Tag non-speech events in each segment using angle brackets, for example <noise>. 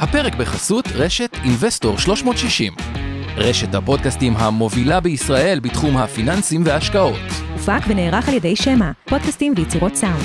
הפרק בחסות רשת אינבסטור 360. רשת הפודקאסטים המובילה בישראל בתחום הפיננסים וההשקעות. הופק ונערך על ידי שמע, פודקאסטים ויצירות סאונד.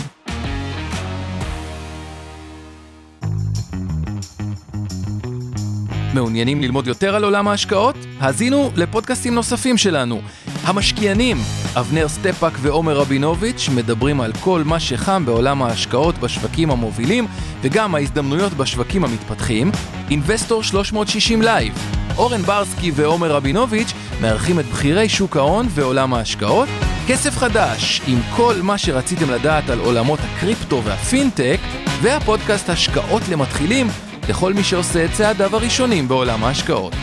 מעוניינים ללמוד יותר על עולם ההשקעות? האזינו לפודקאסטים נוספים שלנו. המשקיענים, אבנר סטפאק ועומר רבינוביץ' מדברים על כל מה שחם בעולם ההשקעות בשווקים המובילים וגם ההזדמנויות בשווקים המתפתחים. אינבסטור 360 לייב, אורן ברסקי ועומר רבינוביץ' מארחים את בכירי שוק ההון ועולם ההשקעות. כסף חדש, עם כל מה שרציתם לדעת על עולמות הקריפטו והפינטק, והפודקאסט השקעות למתחילים לכל מי שעושה את צעדיו הראשונים בעולם ההשקעות.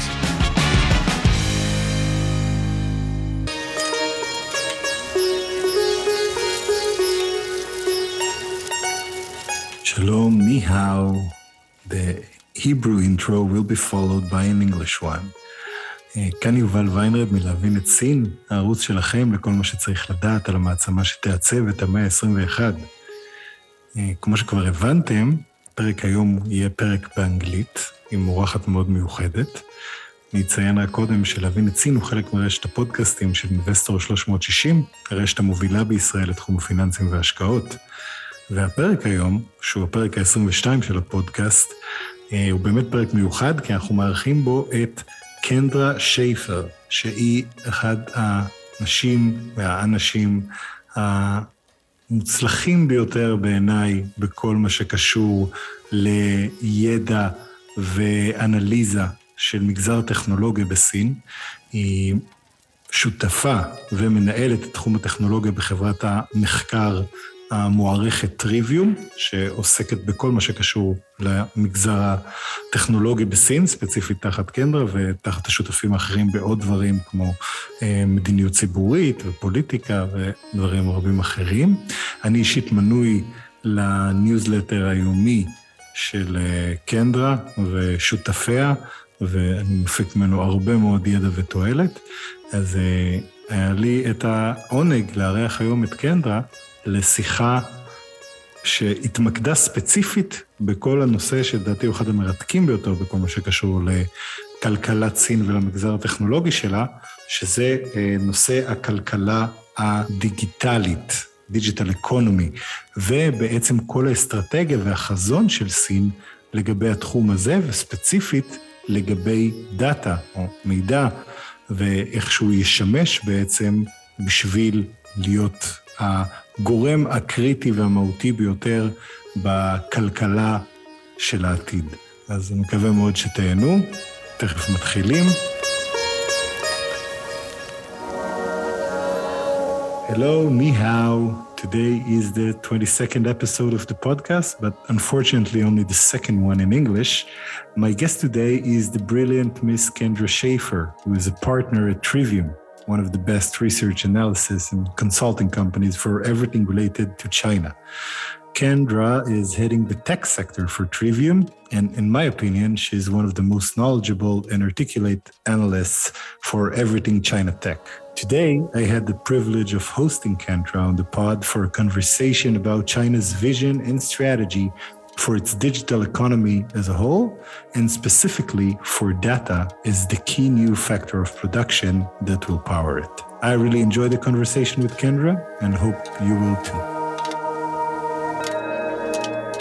Hao. The Hebrew intro will be followed by an English one. אה, כאן יובל ויינרד מלהבין את סין, הערוץ שלכם לכל מה שצריך לדעת על המעצמה שתעצב את המאה ה-21. אה, כמו שכבר הבנתם, פרק היום יהיה פרק באנגלית, עם אורחת מאוד מיוחדת. אני אציין רק קודם שלהבין את סין הוא חלק מרשת הפודקאסטים של אינבסטור 360, הרשת המובילה בישראל לתחום הפיננסים וההשקעות. והפרק היום, שהוא הפרק ה-22 של הפודקאסט, אה, הוא באמת פרק מיוחד, כי אנחנו מארחים בו את קנדרה שייפר, שהיא אחד האנשים והאנשים המוצלחים ביותר בעיניי בכל מה שקשור לידע ואנליזה של מגזר טכנולוגיה בסין. היא שותפה ומנהלת את תחום הטכנולוגיה בחברת המחקר המוערכת טריוויום, שעוסקת בכל מה שקשור למגזר הטכנולוגי בסין, ספציפית תחת קנדרה ותחת השותפים האחרים בעוד דברים כמו אה, מדיניות ציבורית ופוליטיקה ודברים רבים אחרים. אני אישית מנוי לניוזלטר היומי של אה, קנדרה ושותפיה, ואני מפיק ממנו הרבה מאוד ידע ותועלת. אז אה, היה לי את העונג לארח היום את קנדרה, לשיחה שהתמקדה ספציפית בכל הנושא שלדעתי הוא אחד המרתקים ביותר בכל מה שקשור לכלכלת סין ולמגזר הטכנולוגי שלה, שזה אה, נושא הכלכלה הדיגיטלית, דיגיטל אקונומי, ובעצם כל האסטרטגיה והחזון של סין לגבי התחום הזה, וספציפית לגבי דאטה או מידע, ואיך שהוא ישמש בעצם בשביל להיות הגורם הקריטי והמהותי ביותר בכלכלה של העתיד. אז אני מקווה מאוד שתהנו, תכף מתחילים. Hello, ni hao. Today is the 22nd episode of the podcast, but unfortunately only the second one in English. My guest today is the brilliant Miss Kendra Schaefer, who is a partner at Trivium, one of the best research analysis and consulting companies for everything related to China. Kendra is heading the tech sector for Trivium, and in my opinion, she's one of the most knowledgeable and articulate analysts for everything China tech. Today, I had the privilege of hosting Kendra on the pod for a conversation about China's vision and strategy for its digital economy as a whole, and specifically for data is the key new factor of production that will power it. I really enjoyed the conversation with Kendra and hope you will too.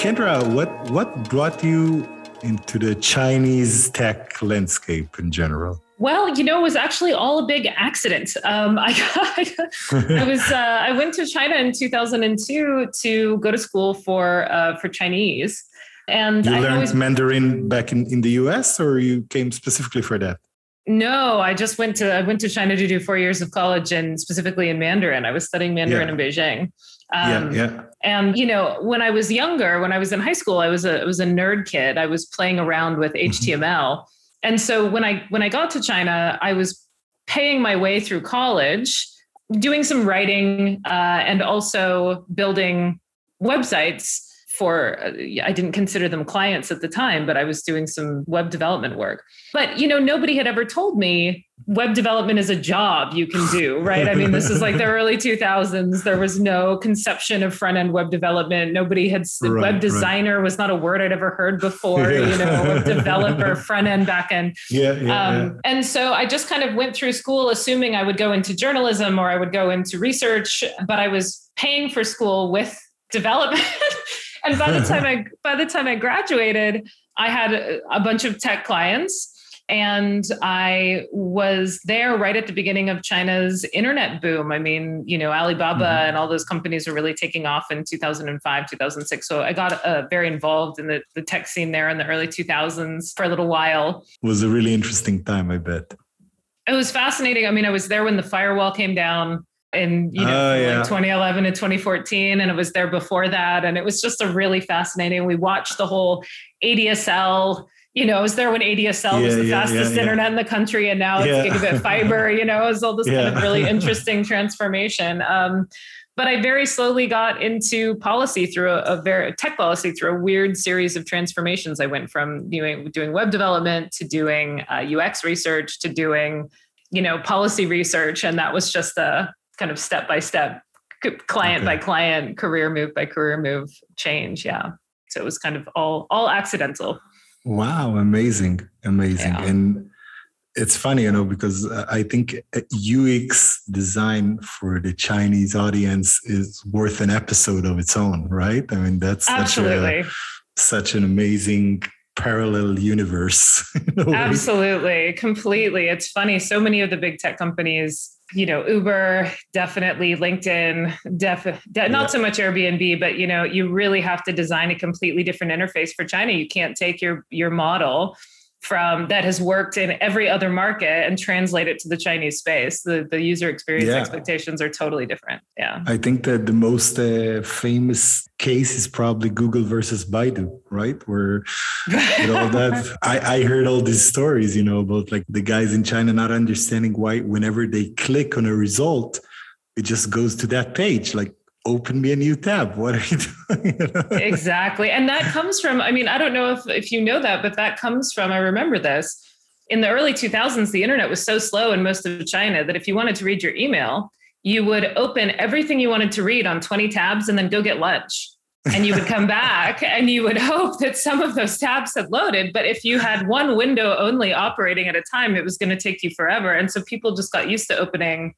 Kendra, what, what brought you into the Chinese tech landscape in general? Well, you know, it was actually all a big accident. Um, I, got, <laughs> I was uh, I went to China in 2002 to go to school for uh, for Chinese, and you I learned always, Mandarin back in, in the U.S. or you came specifically for that? No, I just went to I went to China to do four years of college, and specifically in Mandarin. I was studying Mandarin Yeah. in Beijing. yeah, Um, yeah. And you know, when I was younger, when I was in high school, I was a I was a nerd kid. I was playing around with HTML, and so when I when I got to China, I was paying my way through college, doing some writing, uh, and also building websites for uh, i didn't consider them clients at the time but i was doing some web development work. But you know nobody had ever told me web development is a job you can do right? I mean this is like the <laughs> early 2000s there was no conception of front end web development. Nobody had right, web designer right. was not a word i'd ever heard before yeah. you know web developer <laughs> front end back end yeah, yeah, um, yeah and so i just kind of went through school assuming i would go into journalism or i would go into research but i was paying for school with development. <laughs> And by the time I by the time I graduated, I had a, a bunch of tech clients and I was there right at the beginning of China's internet boom. I mean, you know, Alibaba mm-hmm. and all those companies were really taking off in 2005, 2006. So I got uh, very involved in the, the tech scene there in the early 2000s for a little while. It was a really interesting time, I bet. It was fascinating. I mean, I was there when the firewall came down in you know yeah. like 2011 and 2014 and it was there before that and it was just a really fascinating we watched the whole ADSL you know, I was there when ADSL yeah, was the yeah, fastest yeah, internet in the country, and now it's gigabit <laughs> fiber. You know, it was all this kind of really <laughs> interesting transformation. Um, but I very slowly got into policy through a, a, very tech policy through a weird series of transformations. I went from doing doing web development to doing uh, UX research to doing you know policy research, and that was just a kind of step by step, client okay. by client, career move by career move change. Yeah. So it was kind of all all accidental. Wow, amazing, amazing, yeah. and it's funny, you know, because uh, I think uh, UX design for the Chinese audience is worth an episode of its own, right? I mean, that's absolutely such, a, such an amazing parallel universe. <laughs> Absolutely, completely. It's funny. So many of the big tech companies you know uber definitely linkedin def, de- not so much airbnb but you know you really have to design a completely different interface for china. You can't take your your model from that has worked in every other market and translate it to the Chinese space. The the user experience yeah. expectations are totally different. Yeah. I think that the most uh, famous case is probably Google versus Baidu, right? Where <laughs> you all that I, I heard all these stories, you know, about like the guys in China not understanding why whenever they click on a result, it just goes to that page. Like open me a new tab. What are you <laughs> doing? exactly. And that comes from, I mean, I don't know if, if you know that, but that comes from, I remember this. In the early 2000s, the internet was so slow in most of China that if you wanted to read your email, you would open everything you wanted to read on 20 tabs and then go get lunch. and you would come <laughs> back and you would hope that some of those tabs had loaded. But if you had one window only operating at a time, it was going to take you forever. And so people just got used to opening,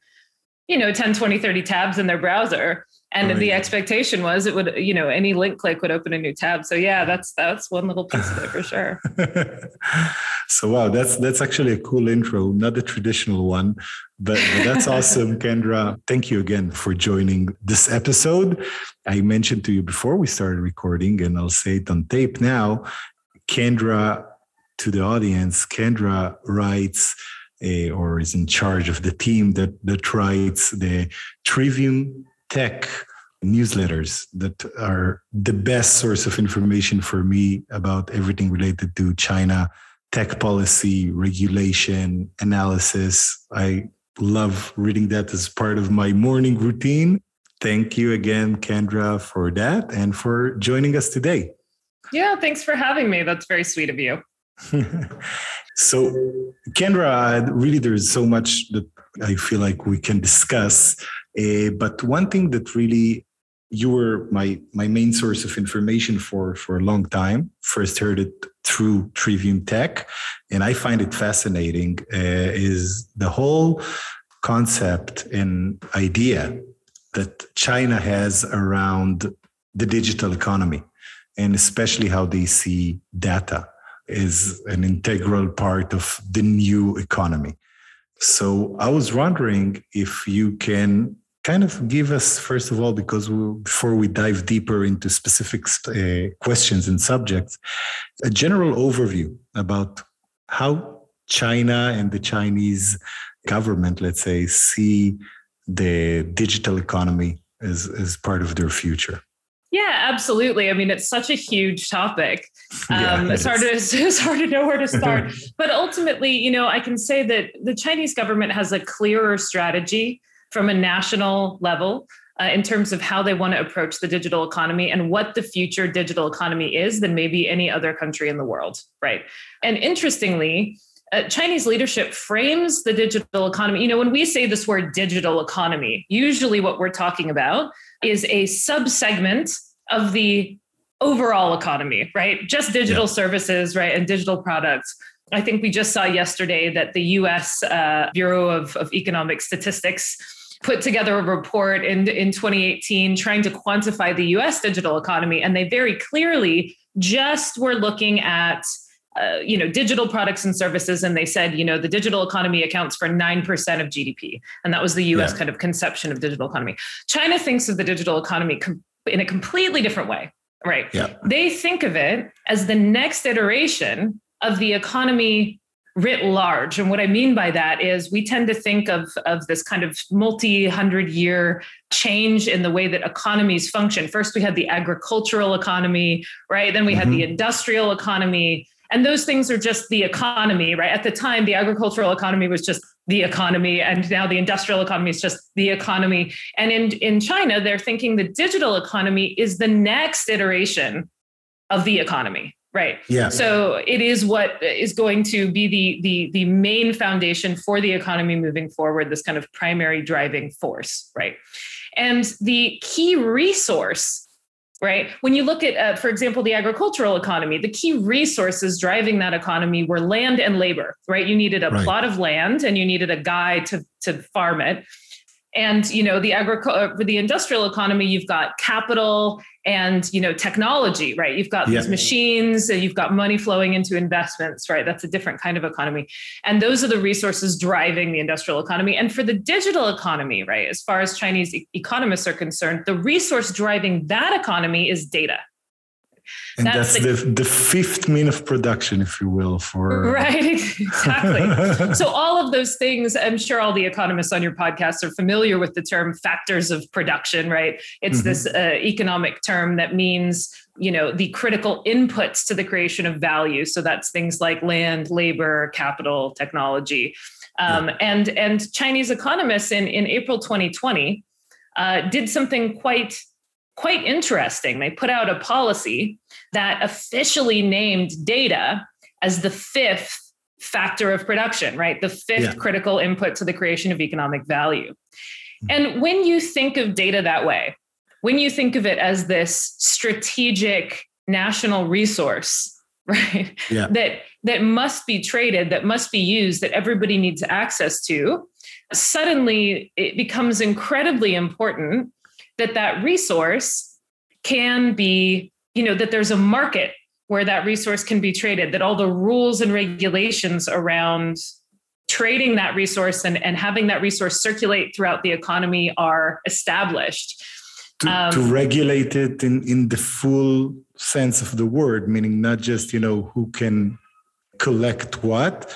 you know, 10, 20, 30 tabs in their browser and right. the expectation was it would you know any link click would open a new tab. So yeah that's that's one little piece of it for sure. <laughs> So wow that's that's actually a cool intro not the traditional one but, but that's awesome <laughs> kendra. Thank you again for joining this episode. I mentioned to you before we started recording and i'll say it on tape now kendra to the audience kendra writes a, or is in charge of the team that that writes the Trivium tech newsletters that are the best source of information for me about everything related to China tech policy, regulation, analysis. I love reading that as part of my morning routine. Thank you again, Kendra, for that and for joining us today. Yeah, thanks for having me. That's very sweet of you. <laughs> so, Kendra, really, there's so much that I feel like we can discuss. Uh, but one thing that really you were my my main source of information for for a long time. First heard it through Trivium Tech, and I find it fascinating. Uh, is the whole concept and idea that China has around the digital economy, and especially how they see data is an integral part of the new economy. So I was wondering if you can kind of give us, first of all, because we, before we dive deeper into specific uh, questions and subjects, a general overview about how China and the Chinese government, let's say, see the digital economy as, as part of their future. Yeah, absolutely. I mean, it's such a huge topic. <laughs> Um, yeah, it's hard to <laughs> it's hard to know where to start. <laughs> but ultimately, you know, I can say that the Chinese government has a clearer strategy from a national level uh, in terms of how they want to approach the digital economy and what the future digital economy is than maybe any other country in the world, right? And interestingly, uh, Chinese leadership frames the digital economy. You know, when we say this word digital economy, usually what we're talking about is a subsegment of the overall economy, right? Just digital yeah. services, right? And digital products. I think we just saw yesterday that the US uh, Bureau of, of Economic Statistics put together a report in, in 2018 trying to quantify the US digital economy. And they very clearly just were looking at uh, you know digital products and services and they said you know the digital economy accounts for 9% of gdp and that was the us yeah. kind of conception of digital economy china thinks of the digital economy com- in a completely different way right yeah. they think of it as the next iteration of the economy writ large. And what I mean by that is we tend to think of, of this kind of multi hundred year change in the way that economies function. First, we had the agricultural economy, right? Then we mm-hmm. had the mm-hmm. industrial economy. And those things are just the economy, right? At the time, the agricultural economy was just the economy, and now the industrial economy is just the economy. And in, in China, they're thinking the digital economy is the next iteration of the economy right. Yeah. So it is what is going to be the the the main foundation for the economy moving forward this kind of primary driving force right? And the key resource right when you look at uh, for example the agricultural economy the key resources driving that economy were land and labor right? You needed a right. plot of land and you needed a guy to to farm it and you know the agriculture uh, for the industrial economy you've got capital and you know technology right? You've got yeah. these machines and you've got money flowing into investments right? That's a different kind of economy. And those are the resources driving the industrial economy. And for the digital economy right as far as chinese e- economists are concerned the resource driving that economy is data and that's, that's the, the, fifth mean of production, if you will, for right, <laughs> exactly. so all of those things, I'm sure all the economists on your podcast are familiar with the term factors of production, right? It's mm-hmm. this uh, economic term that means you know the critical inputs to the creation of value. So that's things like land, labor, capital, technology, um, yeah. and and Chinese economists in in April 2020 uh, did something quite quite interesting. They put out a policy that officially named data as the fifth factor of production, right? The fifth yeah. critical input to the creation of economic value. Mm-hmm. And when you think of data that way, when you think of it as this strategic national resource, <laughs> right? Yeah. That that must be traded, that must be used, that everybody needs access to, suddenly it becomes incredibly important that that resource can be, you know, that there's a market where that resource can be traded, that all the rules and regulations around trading that resource and, and having that resource circulate throughout the economy are established. To, um, to regulate it in, in the full sense of the word, meaning not just, you know, who can collect what,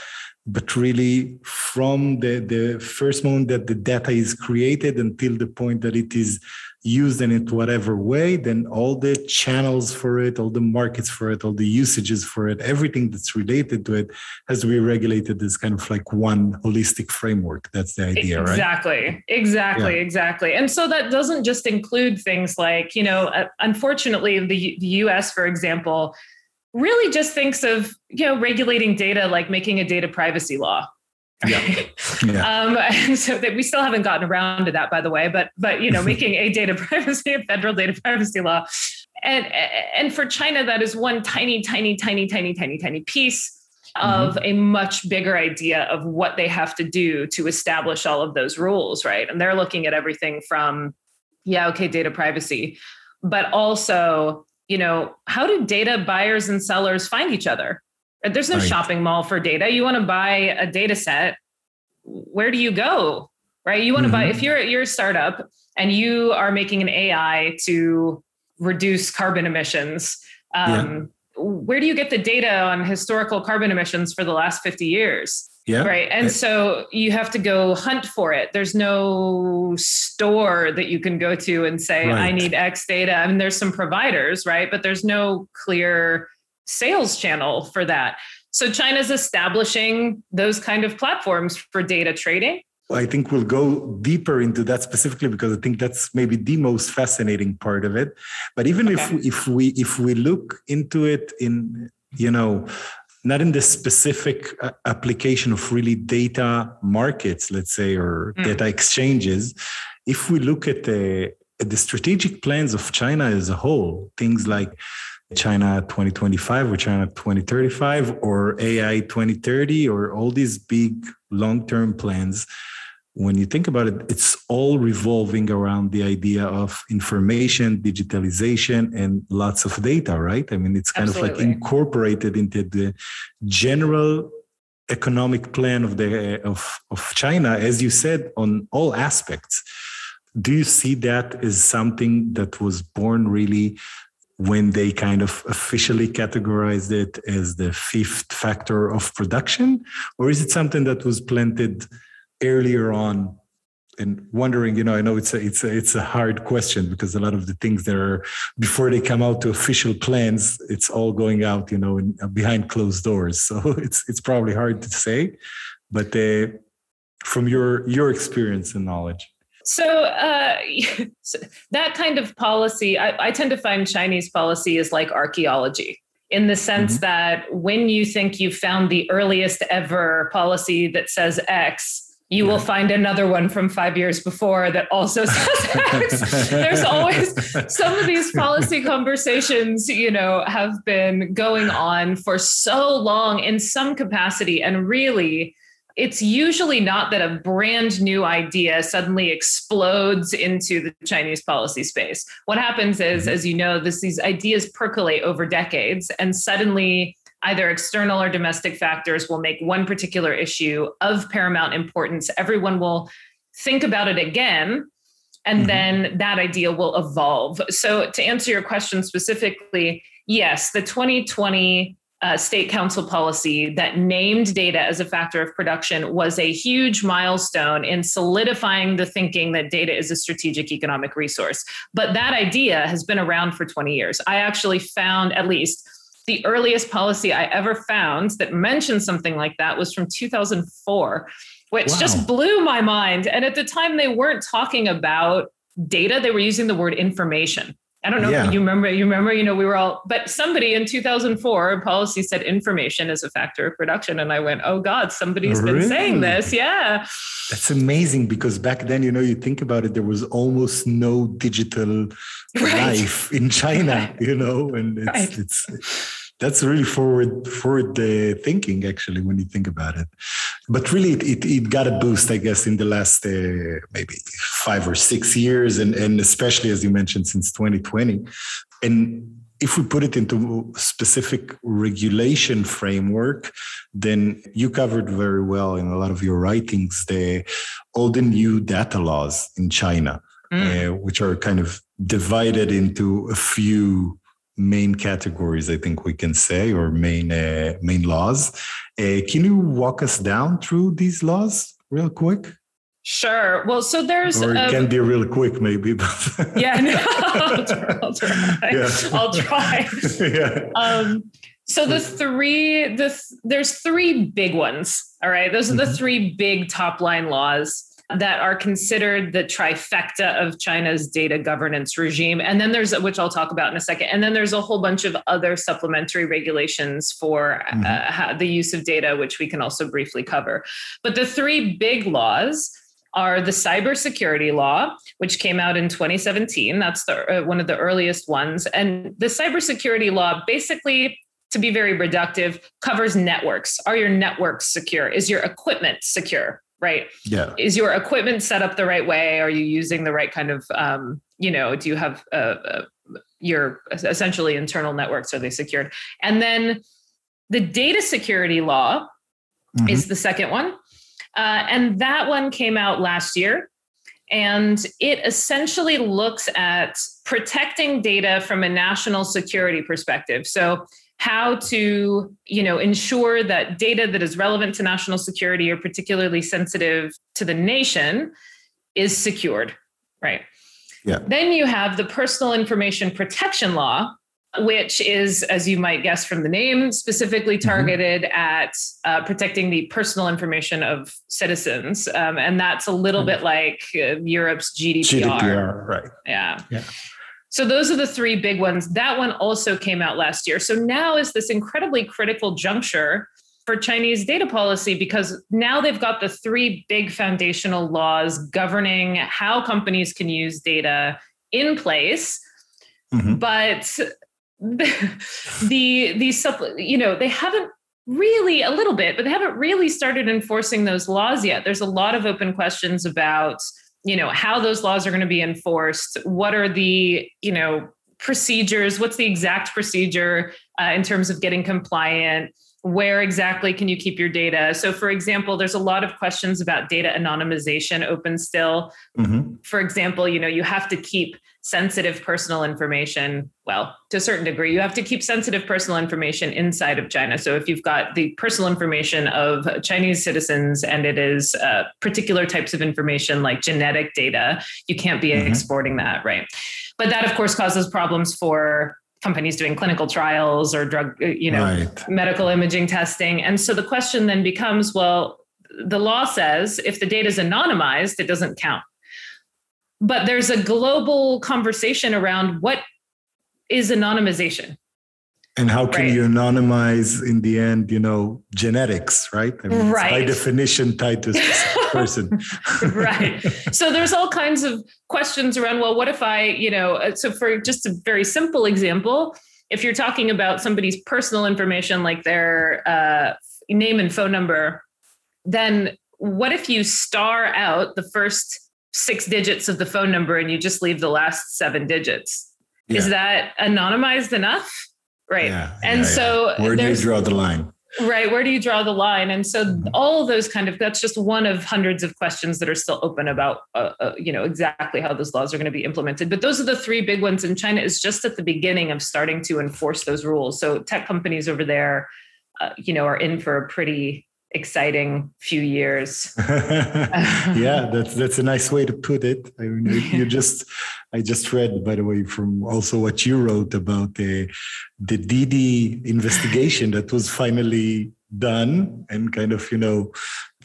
but really from the, the first moment that the data is created until the point that it is used in it whatever way, then all the channels for it, all the markets for it, all the usages for it, everything that's related to it has to be regulated as kind of like one holistic framework. That's the idea, exactly. right? Exactly, exactly, yeah. exactly. And so that doesn't just include things like, you know, uh, unfortunately, the, the US, for example, really just thinks of you know regulating data like making a data privacy law yeah. <laughs> yeah. Um, and so that we still haven't gotten around to that, by the way, but but you know, <laughs> making a data <laughs> privacy, a federal data privacy law, and and for China, that is one tiny, tiny, tiny, tiny, tiny, tiny piece of mm-hmm. a much bigger idea of what they have to do to establish all of those rules, right? And they're looking at everything from, yeah, okay, data privacy, but also, you know, how do data buyers and sellers find each other? There's no right. shopping mall for data. You want to buy a data set. Where do you go? Right? You want mm-hmm. to buy if you're you're a startup and you are making an AI to reduce carbon emissions. Um, yeah. Where do you get the data on historical carbon emissions for the last 50 years? Yeah. Right. And so you have to go hunt for it. There's no store that you can go to and say, right. I need X data. I mean, there's some providers, right? But there's no clear sales channel for that. So China's establishing those kind of platforms for data trading. I think we'll go deeper into that specifically because I think that's maybe the most fascinating part of it. But even okay. if if we if we look into it in you know not in the specific uh, application of really data markets, let's say, or mm. data exchanges, if we look at the at the strategic plans of China as a whole, things like China 2025 or China 2035 or AI 2030 or all these big long term plans, when you think about it, it's all revolving around the idea of information, digitalization, and lots of data, right? I mean, it's kind Absolutely. of like incorporated into the general economic plan of the of, of China, as you said, on all aspects. Do you see that as something that was born really when they kind of officially categorized it as the fifth factor of production? Or is it something that was planted earlier on? And wondering, you know, I know it's a it's a it's a hard question because a lot of the things that are before they come out to official plans, it's all going out, you know, in, behind closed doors. So <laughs> it's it's probably hard to say, but uh, from your your experience and knowledge. So, uh, <laughs> that kind of policy, I, I, tend to find Chinese policy is like archaeology in the sense mm-hmm. that when you think you found the earliest ever policy that says X, you yeah. will find another one from five years before that also <laughs> says X. There's always some of these policy conversations, you know, have been going on for so long in some capacity. And really, it's usually not that a brand new idea suddenly explodes into the Chinese policy space. What happens is, mm-hmm. as you know, this, these ideas percolate over decades, and suddenly either external or domestic factors will make one particular issue of paramount importance. Everyone will think about it again, and mm-hmm. then that idea will evolve. So, to answer your question specifically, yes, the 2020 uh, state council policy that named data as a factor of production was a huge milestone in solidifying the thinking that data is a strategic economic resource. But that idea has been around for 20 years. I actually found at least the earliest policy I ever found that mentioned something like that was from 2004, which wow. just blew my mind. And at the time, they weren't talking about data, they were using the word information. I don't know yeah. if you remember, you remember, you know, we were all, but somebody in 2004 policy said information is a factor of production. And I went, oh God, somebody's really? been saying this. Yeah. That's amazing because back then, you know, you think about it, there was almost no digital <laughs> right. life in China, you know, and it's, right. it's, that's really forward forward uh, thinking actually when you think about it but really it, it, it got a boost i guess in the last uh, maybe five or six years and, and especially as you mentioned since 2020 and if we put it into specific regulation framework then you covered very well in a lot of your writings the all the new data laws in china mm. uh, which are kind of divided into a few main categories i think we can say or main uh, main laws uh, can you walk us down through these laws real quick Sure. Well, so there's. Or it um, can be real quick, maybe. But <laughs> yeah, no, I'll try. I'll try. Yeah. I'll try. <laughs> yeah. Um, so the three, the there's three big ones. All right, those are the mm-hmm. three big top line laws that are considered the trifecta of China's data governance regime. And then there's, which I'll talk about in a second. And then there's a whole bunch of other supplementary regulations for uh, mm-hmm. the use of data, which we can also briefly cover. But the three big laws are the cybersecurity law, which came out in 2017. That's the, uh, one of the earliest ones. And the cybersecurity law basically to be very reductive, covers networks. Are your networks secure? Is your equipment secure? Right? Yeah. Is your equipment set up the right way? Are you using the right kind of, um, you know, do you have uh, uh, your essentially internal networks? Are they secured? And then the data security law mm-hmm. is the second one. Uh, and that one came out last year. And it essentially looks at protecting data from a national security perspective. So how to you know ensure that data that is relevant to national security or particularly sensitive to the nation is secured right yeah then you have the personal information protection law which is, as you might guess from the name, specifically Mm-hmm. targeted at uh, protecting the personal information of citizens. Um, and that's a little Mhm. bit like uh, Europe's GDPR. GDPR, right. Yeah. Yeah. So those are the three big ones. That one also came out last year. So now is this incredibly critical juncture for Chinese data policy because now they've got the three big foundational laws governing how companies can use data in place Mhm. but <laughs> the the supp- you know they haven't really a little bit but they haven't really started enforcing those laws yet there's a lot of open questions about you know how those laws are going to be enforced what are the you know procedures what's the exact procedure uh, in terms of getting compliant where exactly can you keep your data so for example there's a lot of questions about data anonymization open still Mhm. for example, you know, you have to keep sensitive personal information. Well, to a certain degree, you have to keep sensitive personal information inside of China. So if you've got the personal information of Chinese citizens and it is uh, particular types of information like genetic data, you can't be Mhm. exporting that, right? But that, of course, causes problems for companies doing clinical trials or drug, uh, you know, right. medical imaging testing. And so the question then becomes well, the law says if the data is anonymized, it doesn't count. But there's a global conversation around what is anonymization. And how can Right. you anonymize in the end, you know, genetics, right? I mean, it's by definition tied to a <laughs> person. right. <laughs> So there's all kinds of questions around, well, what if I, you know, uh, so for just a very simple example, if you're talking about somebody's personal information like their uh, name and phone number, then what if you star out the first six digits of the phone number and you just leave the last seven digits? Is that anonymized enough? Right. Yeah, and yeah, yeah. so Where do you draw the line? Right. Where do you draw the line? And so Mhm. all of those kind of that's just one of hundreds of questions that are still open about uh, uh, you know exactly how those laws are going to be implemented. But those are the three big ones. And China is just at the beginning of starting to enforce those rules. So tech companies over there, uh, you know, are in for a pretty exciting few years. <laughs> <laughs> yeah, that's that's a nice way to put it. I mean, you, <laughs> just I just read, by the way, from also what you wrote about the the Didi investigation that was finally done, and kind of you know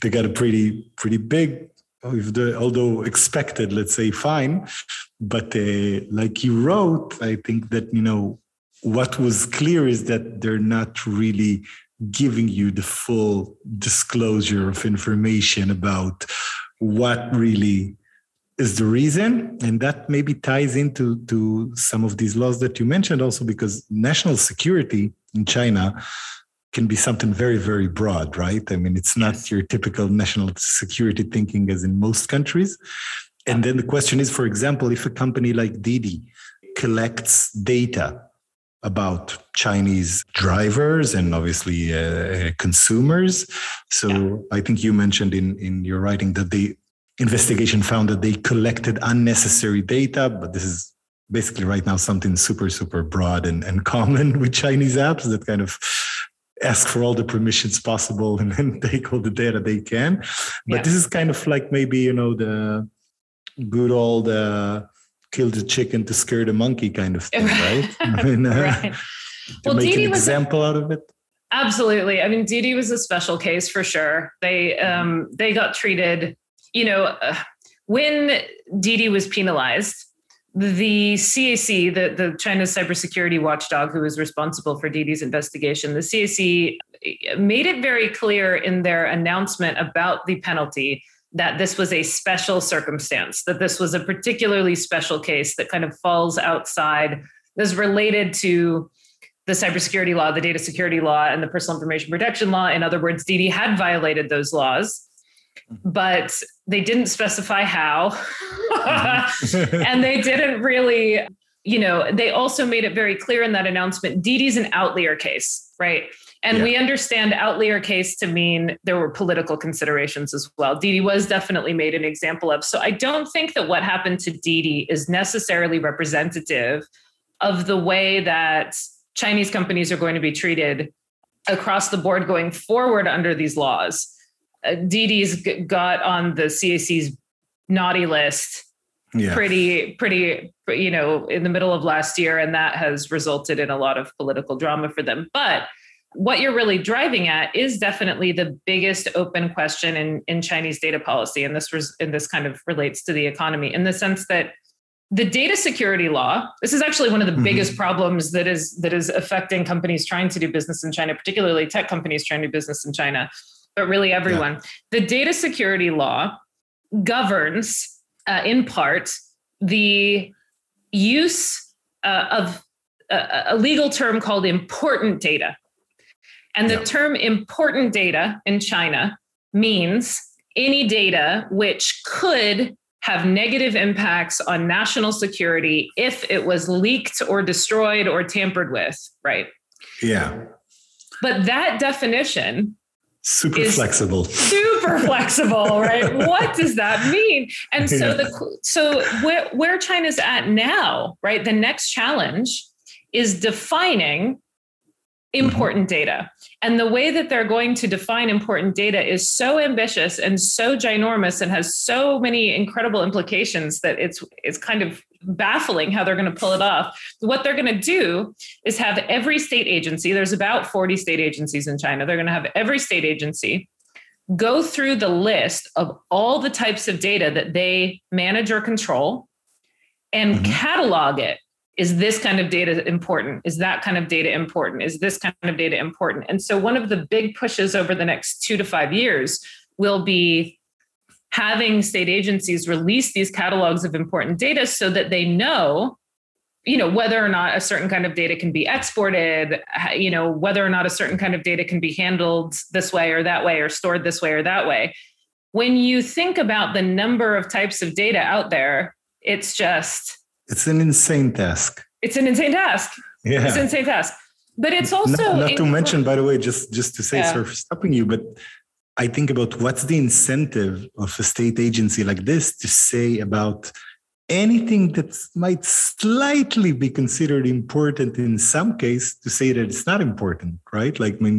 they got a pretty pretty big, the although expected, let's say, fine, but uh, like you wrote, I think that you know what was clear is that they're not really giving you the full disclosure of information about what really is the reason. And that maybe ties into to some of these laws that you mentioned also because national security in china can be something very very broad right? I mean it's not your typical national security thinking as in most countries. And then the question is for example if a company like didi collects data about Chinese drivers and obviously uh, consumers. So Yeah. I think you mentioned in, in your writing that the investigation found that they collected unnecessary data, but this is basically right now something super, super broad and, and common <laughs> with Chinese apps that kind of ask for all the permissions possible and then <laughs> take all the data they can. But Yeah. this is kind of like maybe, you know, the good old uh, kill the chicken to scare the monkey kind of thing, <laughs> right? <laughs> I mean, uh, right. <laughs> Well, make Didi an was a- example out of it. Absolutely. I mean, Didi was a special case for sure. They um, they got treated. You know, uh, when Didi was penalized, the CAC, the the China's cybersecurity watchdog, who was responsible for Didi's investigation, the CAC made it very clear in their announcement about the penalty that this was a special circumstance, that this was a particularly special case that kind of falls outside, is related to the cybersecurity law, the data security law, and the personal information protection law. In other words, Didi had violated those laws, mm-hmm. but they didn't specify how. Mm-hmm. <laughs> <laughs> and they didn't really, you know, they also made it very clear in that announcement Didi's an outlier case, right? And Yeah. we understand outlier case to mean there were political considerations as well. Didi was definitely made an example of. So I don't think that what happened to Didi is necessarily representative of the way that Chinese companies are going to be treated across the board going forward under these laws. Uh, Didi's got on the CAC's naughty list Yeah. pretty pretty you know in the middle of last year and that has resulted in a lot of political drama for them but what you're really driving at is definitely the biggest open question in, in Chinese data policy and this was and this kind of relates to the economy in the sense that the data security law this is actually one of the Mhm. biggest problems that is that is affecting companies trying to do business in China particularly tech companies trying to do business in China but really everyone the data security law governs uh, in part the use uh, of a, a legal term called important data. And the Yeah. term important data in China means any data which could have negative impacts on national security if it was leaked or destroyed or tampered with, right? Yeah. But that definition Super flexible. super <laughs> flexible, right? what does that mean? And so Yeah. the so where where China's at now, right? The next challenge is defining important data. And the way that they're going to define important data is so ambitious and so ginormous and has so many incredible implications that it's it's kind of baffling how they're going to pull it off. What they're going to do is have every state agency, there's about 40 state agencies in China. They're going to have every state agency go through the list of all the types of data that they manage or control and Mhm. catalog it. Is this kind of data important? Is that kind of data important? Is this kind of data important? And so, one of the big pushes over the next two to five years will be having state agencies release these catalogs of important data so that they know you know whether or not a certain kind of data can be exported you know whether or not a certain kind of data can be handled this way or that way or stored this way or that way when you think about the number of types of data out there it's just It's an insane task. it's an insane task Yeah. it's an insane task but it's also not, not to mention, by the way, just just to say, Yeah. sorry for stopping you, but I think about what's the incentive of a state agency like this to say about anything that might slightly be considered important in some case to say that it's not important, right? Like, I mean,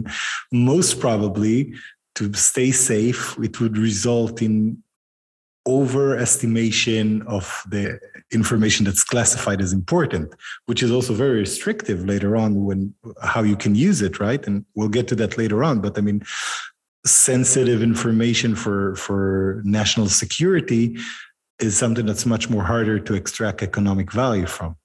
most probably to stay safe, it would result in overestimation of the information that's classified as important which is also very restrictive later on when how you can use it right and we'll get to that later on but i mean sensitive information for for national security is something that's much more harder to extract economic value from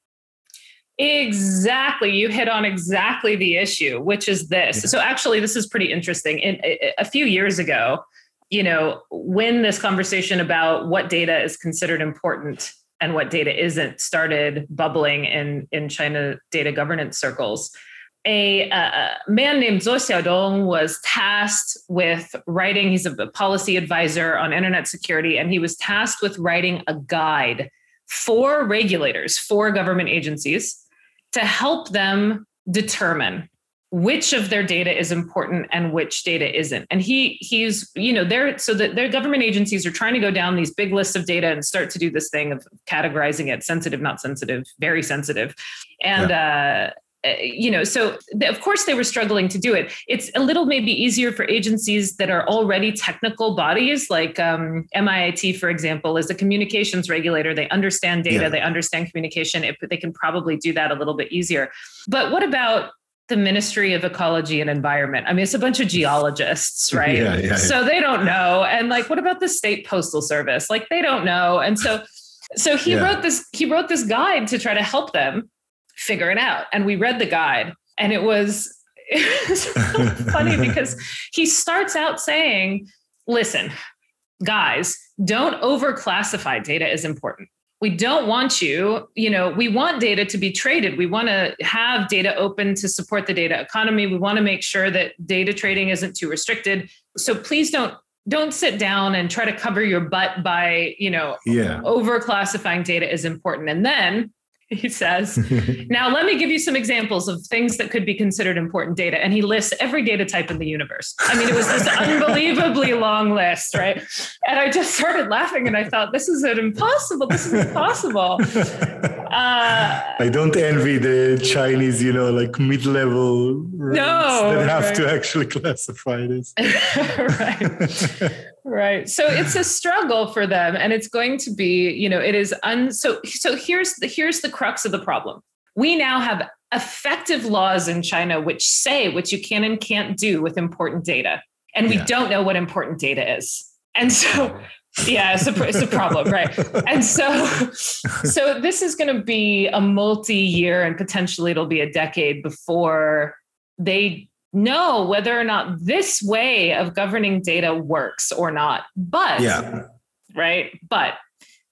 Exactly. You hit on exactly the issue, which is this. Yeah. So, actually, this is pretty interesting. In, a- a few years ago, you know, when this conversation about what data is considered important and what data isn't started bubbling in, in China data governance circles, a uh, man named Zuo Xiaodong was tasked with writing, he's a policy advisor on internet security, and he was tasked with writing a guide for regulators, for government agencies to help them determine which of their data is important and which data isn't. And he he's you know they're so that their government agencies are trying to go down these big lists of data and start to do this thing of categorizing it sensitive not sensitive very sensitive. And uh uh, you know so of course they were struggling to do it. It's a little maybe easier for agencies that are already technical bodies like um, miit for example is a communications regulator. They understand data Yeah. they understand communication. It, they can probably do that a little bit easier. But what about the ministry of ecology and environment. I mean it's a bunch of geologists <laughs> right? Yeah, yeah, yeah. so they don't know. And like what about the state postal service? Like they don't know. And so so he wrote this he wrote this guide to try to help them figure it out. And we read the guide. And it was <laughs> it was <laughs> funny because he starts out saying listen guys don't overclassify. Data as important we don't want you you know we want data to be traded. We want to have data open to support the data economy. We want to make sure that data trading isn't too restricted. So please don't don't sit down and try to cover your butt by you know yeah. over classifying data is important. And then <laughs> he says. <laughs> Now let me give you some examples of things that could be considered important data. And he lists every data type in the universe. I mean it was this <laughs> unbelievably long list right? And i just started laughing and i thought this is an impossible this is impossible. Uh, I don't envy the Chinese, you know, like mid-level No, that have right. to actually classify this. right right. So it's a struggle for them and it's going to be you know it is un so so here's the here's the crux of the problem. We now have effective laws in china which say what you can and can't do with important data and we Yeah. don't know what important data is. And so yeah it's a, it's a problem right? And so so this is going to be a multi-year and potentially it'll be a decade before they know whether or not this way of governing data works or not but Yeah. right but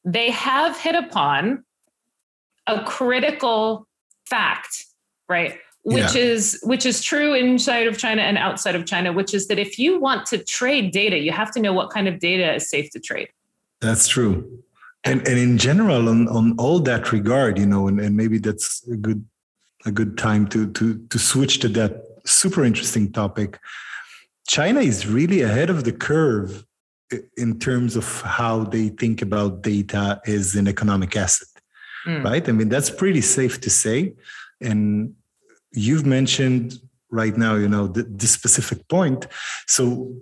they have hit upon a critical fact right which is which is true inside of china and outside of china which is that if you want to trade data you have to know what kind of data is safe to trade That's true. And and in general, on, on all that regard, you know, and, and maybe that's a good a good time to to to switch to that super interesting topic. China is really ahead of the curve in terms of how they think about data as an economic asset, Mm. right? I mean, that's pretty safe to say. And you've mentioned right now, you know, the, the specific point. So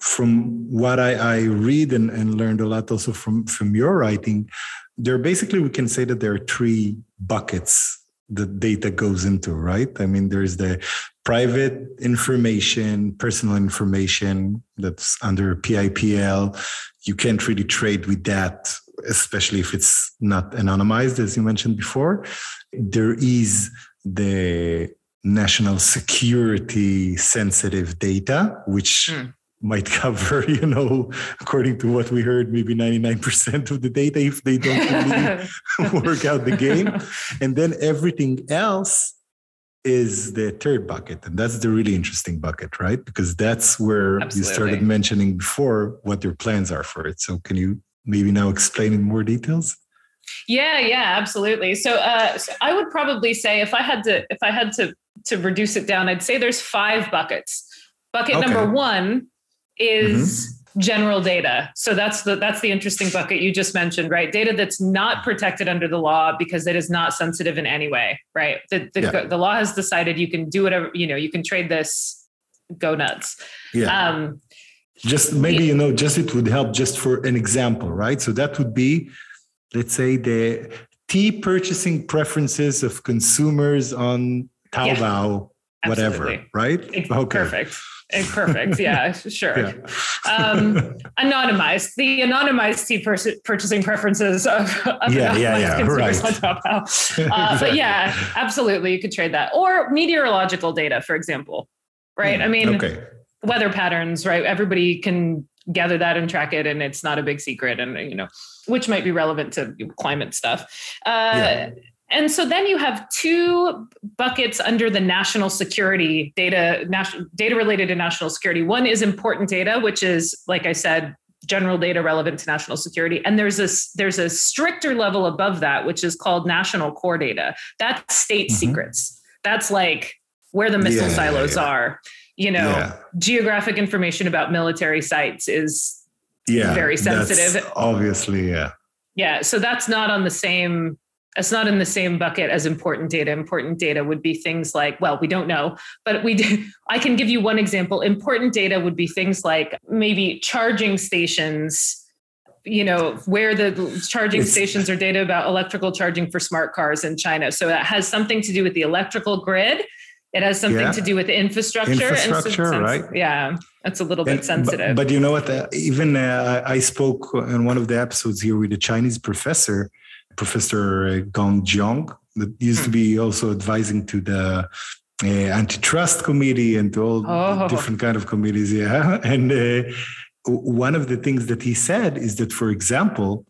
from what I, I read and, and learned a lot also from, from your writing, there basically we can say that there are three buckets that data goes into, right? I mean, there's the private information, personal information that's under PIPL. You can't really trade with that, especially if it's not anonymized, as you mentioned before. There is the national security sensitive data, which Mm. Might cover, <laughs> you know, according to what we heard, maybe 99% of the data if they don't really <laughs> work out the game. And then everything else is the third bucket. And that's the really interesting bucket, right? Because that's where you started mentioning before what your plans are for it. So can you maybe now explain in more details? Yeah, yeah, absolutely. So, uh, so I would probably say if I had to, if I had to to reduce it down, I'd say there's five buckets. Bucket Okay. number one is general data. So that's the that's the interesting bucket you just mentioned, right? Data that's not protected under the law because it is not sensitive in any way, right? The the, Yeah. the law has decided you can do whatever you know, you can trade this. Go nuts. Yeah. Um, just maybe you know just it would help just for an example right so that would be let's say the tea purchasing preferences of consumers on taobao whatever right okay Perfect. Perfect. <laughs> Yeah, sure. Yeah. um, anonymized, the anonymized pers- purchasing preferences of, of Yeah, yeah, yeah, consumers right. on. Uh, Exactly. But yeah, absolutely, you could trade that. Or meteorological data, for example, right? I mean, okay weather patterns, right? Everybody can gather that and track it, and it's not a big secret, and you know, which might be relevant to climate stuff. Uh, Yeah. And so then you have two buckets under the national security data, national data related to national security. One is important data, which is, like I said, general data relevant to national security. And there's a there's a stricter level above that, which is called national core data. That's state Mhm. secrets. That's like where the missile Yeah, yeah, silos yeah. are. You know, yeah geographic information about military sites is yeah very that's sensitive. obviously yeah yeah so that's not on the same it's not in the same bucket as important data important data would be things like well we don't know but we do <laughs> i can give you one example important data would be things like maybe charging stations you know where the charging stations are data about electrical charging for smart cars in china so that has something to do with the electrical grid it has something Yeah. to do with infrastructure and so- Infrastructure, since- right. yeah that's a little bit And- but- sensitive But, you know what? Uh, even uh, I spoke in one of the episodes here with a Chinese professor, Professor Gong Jiong, that used to Hmm. be also advising to the uh, antitrust committee and to all Oh. different kind of committees. Yeah, <laughs> and uh, one of the things that he said is that, for example,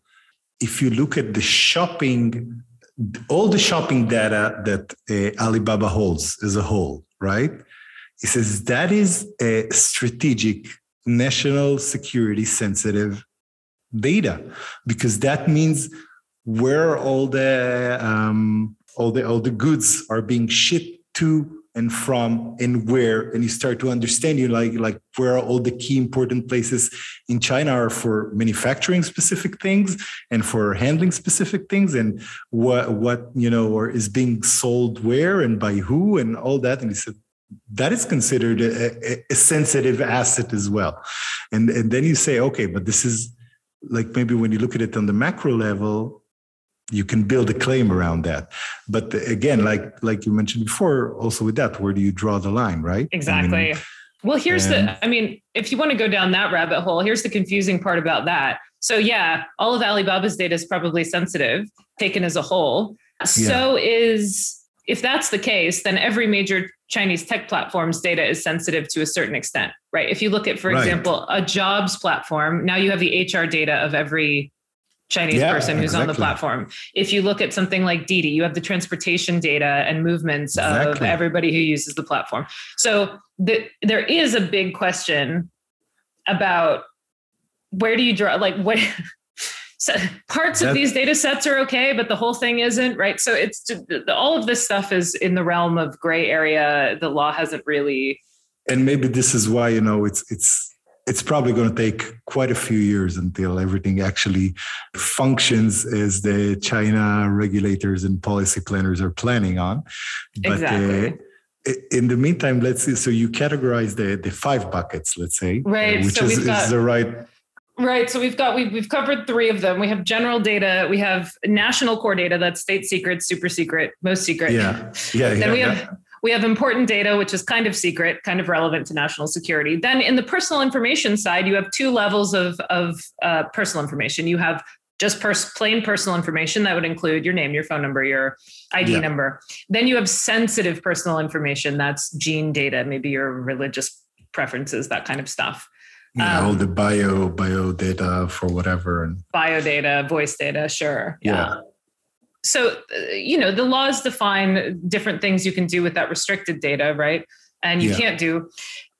if you look at the shopping, all the shopping data that uh, Alibaba holds as a whole, right? He says that is a strategic national security sensitive data because that means where all the um, all the all the goods are being shipped to and from and where and you start to understand you like like where all the key important places in China are for manufacturing specific things and for handling specific things and what what you know or is being sold where and by who and all that and he said that is considered a, a, sensitive asset as well. And, and then you say, okay, but this is like maybe when you look at it on the macro level, you can build a claim around that. But again, like like you mentioned before, also with that, where do you draw the line, right? Exactly. I mean, well, here's and, the, I mean, if you want to go down that rabbit hole, here's the confusing part about that. So, yeah, all of Alibaba's data is probably sensitive taken as a whole. Yeah. So is if that's the case, then every major Chinese tech platform's data is sensitive to a certain extent, right? If you look at, for right. example, a jobs platform, now you have the HR data of every Chinese yeah, person who's exactly. on the platform. If you look at something like Didi, you have the transportation data and movements exactly. of everybody who uses the platform. So the, there is a big question about where do you draw, like what <laughs> so parts of these data sets are okay, but the whole thing isn't, right? So it's all of this stuff is in the realm of gray area. The law hasn't really. And maybe this is why you know it's it's it's probably going to take quite a few years until everything actually functions as the China regulators and policy planners are planning on. But exactly. Uh, in the meantime, let's see. So you categorize the the five buckets, let's say, right? Uh, which so is, got, is the right Right. So we've got we've we've covered three of them. We have general data, we have national core data, that's state secret, super secret, most secret. Yeah. Yeah. then yeah, we have yeah. We have important data, which is kind of secret, kind of relevant to national security. Then in the personal information side, you have two levels of of uh, personal information. You have just pers- plain personal information that would include your name, your phone number, your ID yeah. number. Then you have sensitive personal information. That's gene data, maybe your religious preferences, that kind of stuff. Yeah, um, all the bio bio data for whatever and bio data, voice data, sure. Yeah. yeah. So uh, you know the laws define different things you can do with that restricted data, right? And you yeah. can't do.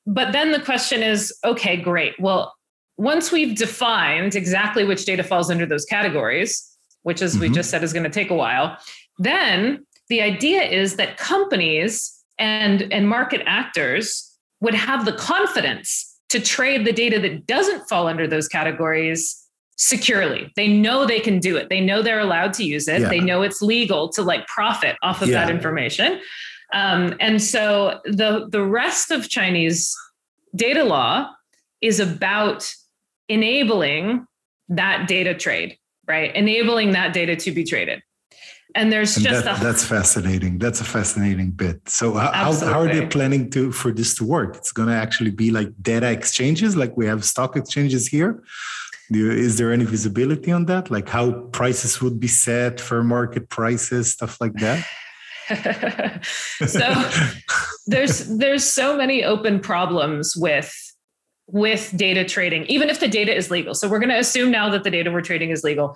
But then the question is, okay, great. Well, once we've defined exactly which data falls under those categories, which as mm-hmm. we just said is going to take a while, then the idea is that companies and and market actors would have the confidence to trade the data that doesn't fall under those categories securely. They know they can do it. They know they're allowed to use it. Yeah. They know it's legal to like profit off of yeah. that information. Um, and so the the rest of Chinese data law is about enabling that data trade, right? Enabling that data to be traded and there's and just that, a, that's fascinating that's a fascinating bit so how, how are they planning to for this to work it's going to actually be like data exchanges like we have stock exchanges here you, is there any visibility on that? Like how prices would be set for market prices stuff like that? <laughs> So there's there's so many open problems with with data trading even if the data is legal. So we're going to assume now that the data we're trading is legal.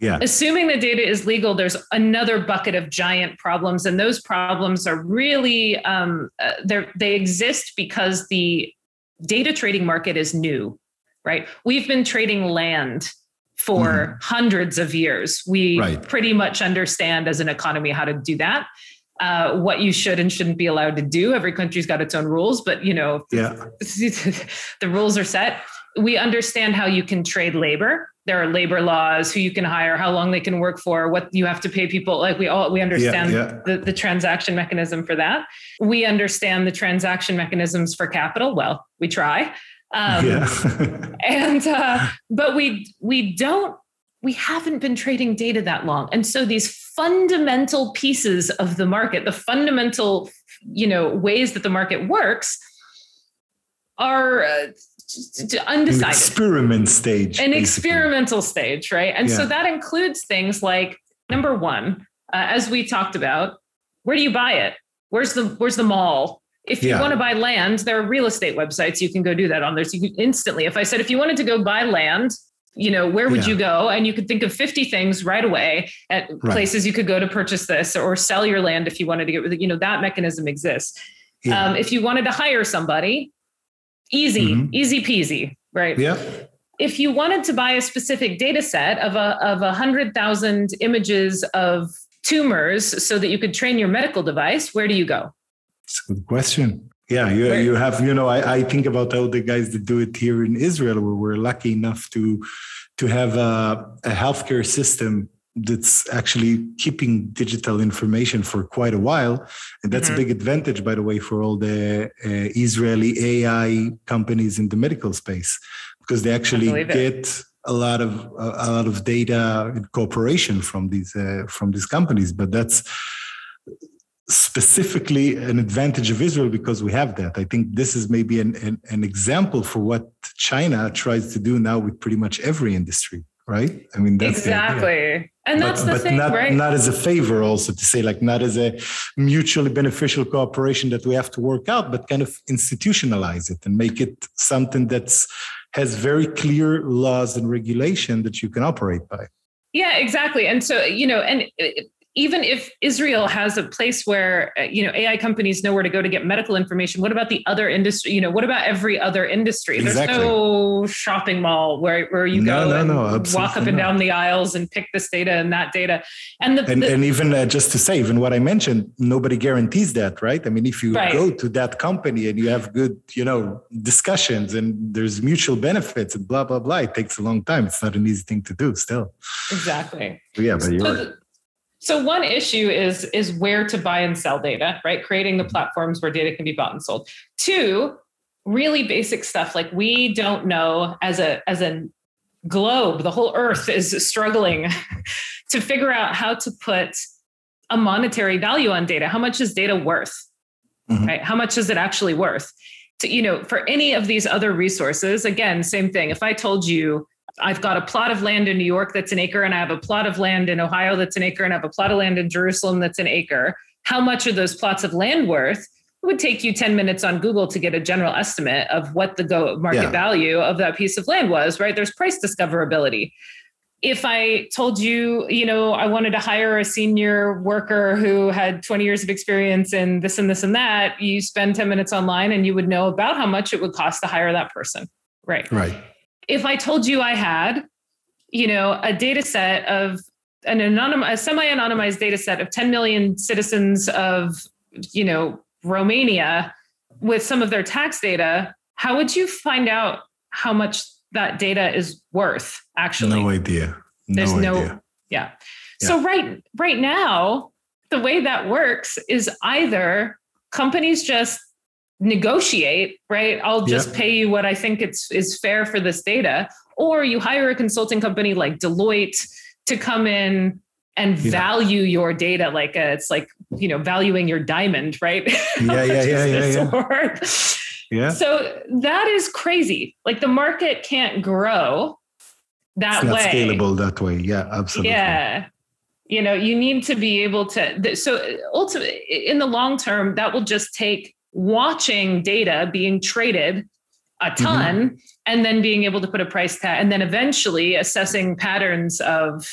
Yeah. Assuming the data is legal, there's another bucket of giant problems, and those problems are really um, uh, they exist because the data trading market is new, right? We've been trading land for mm-hmm. hundreds of years. We right. pretty much understand as an economy how to do that. Uh, what you should and shouldn't be allowed to do. Every country's got its own rules, but you know, yeah. <laughs> the rules are set. We understand how you can trade labor there are labor laws, who you can hire, how long they can work for, what you have to pay people. Like we all we understand yeah, yeah. The, the transaction mechanism for that. We understand the transaction mechanisms for capital. Well, we try. Um, yeah. <laughs> and uh, but we we don't we haven't been trading data that long, and so these fundamental pieces of the market, the fundamental you know ways that the market works, are. Uh, undecided An experiment stage an basically. experimental stage right and yeah. so that includes things like number one uh, as we talked about where do you buy it where's the where's the mall if you yeah. want to buy land there are real estate websites you can go do that on there so you can instantly if i said if you wanted to go buy land you know where would yeah. you go and you could think of 50 things right away at right. places you could go to purchase this or sell your land if you wanted to get you know that mechanism exists yeah. um, if you wanted to hire somebody Easy, mm-hmm. easy peasy, right? Yeah. If you wanted to buy a specific data set of a of a hundred thousand images of tumors so that you could train your medical device, where do you go? It's a good question. Yeah, you, you have, you know, I, I think about all the guys that do it here in Israel, where we're lucky enough to to have a, a healthcare system that's actually keeping digital information for quite a while. And that's mm-hmm. a big advantage, by the way, for all the uh, Israeli AI companies in the medical space, because they actually get a lot of a lot of data and cooperation from these uh, from these companies. But that's specifically an advantage of Israel because we have that. I think this is maybe an, an, an example for what China tries to do now with pretty much every industry right? I mean, that's exactly, and that's but, the but thing, not, right? Not as a favor, also to say like not as a mutually beneficial cooperation that we have to work out, but kind of institutionalize it and make it something that's has very clear laws and regulation that you can operate by. Yeah, exactly. And so, you know, and even if Israel has a place where uh, you know AI companies know where to go to get medical information, what about the other industry? You know, what about every other industry? Exactly. There's no shopping mall where, where you no, go no, and no, walk up and down the aisles and pick this data and that data. And the, and, the, and even uh, just to say, even what I mentioned, nobody guarantees that, right? I mean, if you right. go to that company and you have good, you know, discussions and there's mutual benefits and blah blah blah, it takes a long time. It's not an easy thing to do. Still, exactly. Yeah, but you're. So right. So one issue is is where to buy and sell data, right? Creating the platforms where data can be bought and sold. Two, really basic stuff like we don't know as a as a globe, the whole earth is struggling <laughs> to figure out how to put a monetary value on data. How much is data worth? Mm-hmm. Right? How much is it actually worth? To, you know, for any of these other resources, again, same thing. If I told you I've got a plot of land in New York that's an acre, and I have a plot of land in Ohio that's an acre, and I have a plot of land in Jerusalem that's an acre. How much are those plots of land worth? It would take you 10 minutes on Google to get a general estimate of what the go market yeah. value of that piece of land was, right? There's price discoverability. If I told you, you know, I wanted to hire a senior worker who had 20 years of experience in this and this and that, you spend 10 minutes online and you would know about how much it would cost to hire that person. Right. Right if I told you I had, you know, a data set of an anonymous, a semi-anonymized data set of 10 million citizens of, you know, Romania with some of their tax data, how would you find out how much that data is worth actually? No idea. No There's idea. no yeah. yeah. So right right now, the way that works is either companies just negotiate, right? I'll just pay you what I think it's is fair for this data. Or you hire a consulting company like Deloitte to come in and yeah. value your data like a, it's like you know valuing your diamond right? Yeah <laughs> yeah yeah yeah, yeah. <laughs> yeah. So that is crazy. Like the market can't grow that it's not way. scalable that way. Yeah absolutely. Yeah. You know you need to be able to so ultimately in the long term that will just take watching data being traded a mm-hmm. ton mm-hmm. and then being able to put a price tag and then eventually assessing patterns of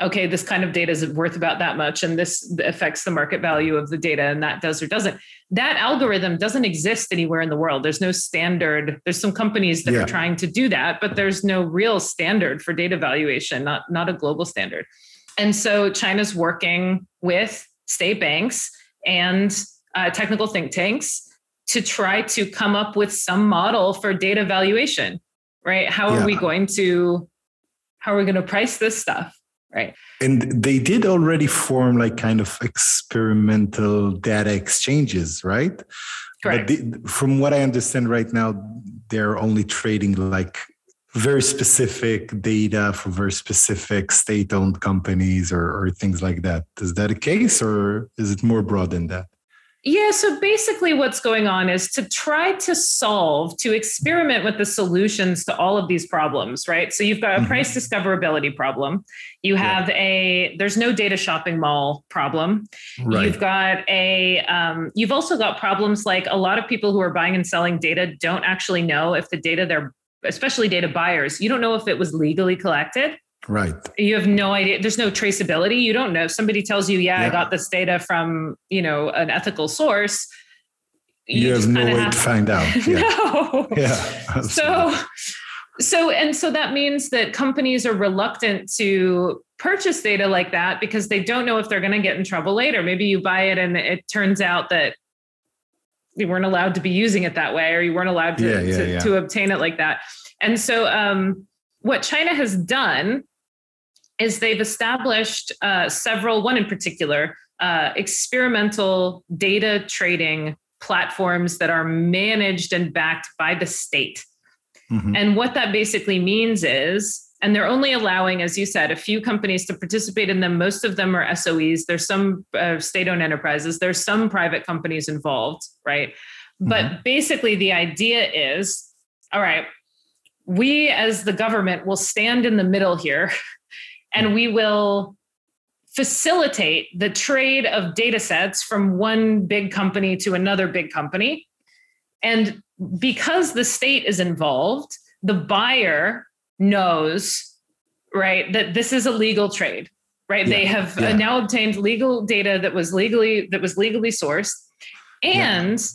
okay this kind of data is worth about that much and this affects the market value of the data and that does or doesn't that algorithm doesn't exist anywhere in the world there's no standard there's some companies that yeah. are trying to do that but there's no real standard for data valuation not not a global standard and so china's working with state banks and uh, technical think tanks to try to come up with some model for data valuation, right? How are yeah. we going to how are we going to price this stuff, right? And they did already form like kind of experimental data exchanges, right? Correct. But the, from what I understand right now, they're only trading like very specific data for very specific state-owned companies or, or things like that. Is that a case, or is it more broad than that? Yeah, so basically, what's going on is to try to solve, to experiment with the solutions to all of these problems, right? So you've got a mm-hmm. price discoverability problem. You have a there's no data shopping mall problem. Right. You've got a um, you've also got problems like a lot of people who are buying and selling data don't actually know if the data they're especially data buyers, you don't know if it was legally collected. Right. You have no idea. There's no traceability. You don't know. Somebody tells you, yeah, yeah. I got this data from, you know, an ethical source. You, you have no way have to find out. <laughs> Yeah. no. Yeah. So, so, and so that means that companies are reluctant to purchase data like that because they don't know if they're going to get in trouble later. Maybe you buy it and it turns out that you weren't allowed to be using it that way or you weren't allowed to, yeah, yeah, to, to obtain it like that. And so, um, what China has done is they've established uh, several, one in particular, uh, experimental data trading platforms that are managed and backed by the state. Mm-hmm. And what that basically means is, and they're only allowing, as you said, a few companies to participate in them. Most of them are SOEs. There's some uh, state owned enterprises, there's some private companies involved, right? Mm-hmm. But basically, the idea is all right, we as the government will stand in the middle here and we will facilitate the trade of data sets from one big company to another big company. And because the state is involved, the buyer knows, right, that this is a legal trade, right? Yeah, they have yeah. now obtained legal data that was legally that was legally sourced. And yeah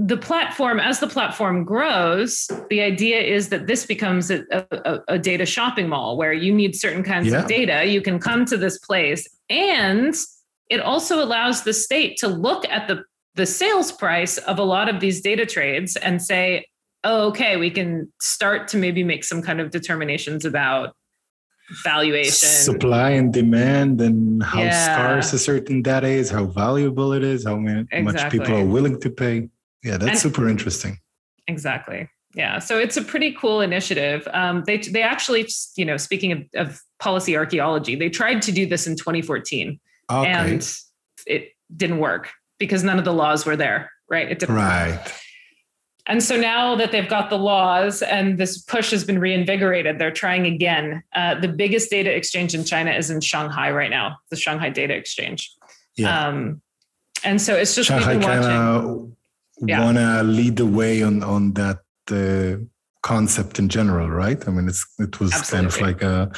the platform as the platform grows the idea is that this becomes a, a, a data shopping mall where you need certain kinds yeah. of data you can come to this place and it also allows the state to look at the the sales price of a lot of these data trades and say oh, okay we can start to maybe make some kind of determinations about valuation supply and demand and how yeah. scarce a certain data is how valuable it is how much exactly. people are willing to pay yeah, that's and, super interesting. Exactly. Yeah. So it's a pretty cool initiative. Um, they they actually, you know, speaking of, of, policy archaeology, they tried to do this in 2014, okay. and it didn't work because none of the laws were there. Right. It didn't. Right. Work. And so now that they've got the laws and this push has been reinvigorated, they're trying again. Uh, the biggest data exchange in China is in Shanghai right now, the Shanghai Data Exchange. Yeah. Um, and so it's just Shanghai kind of yeah. want to lead the way on on that uh, concept in general, right? I mean, it's it was Absolutely. kind of like a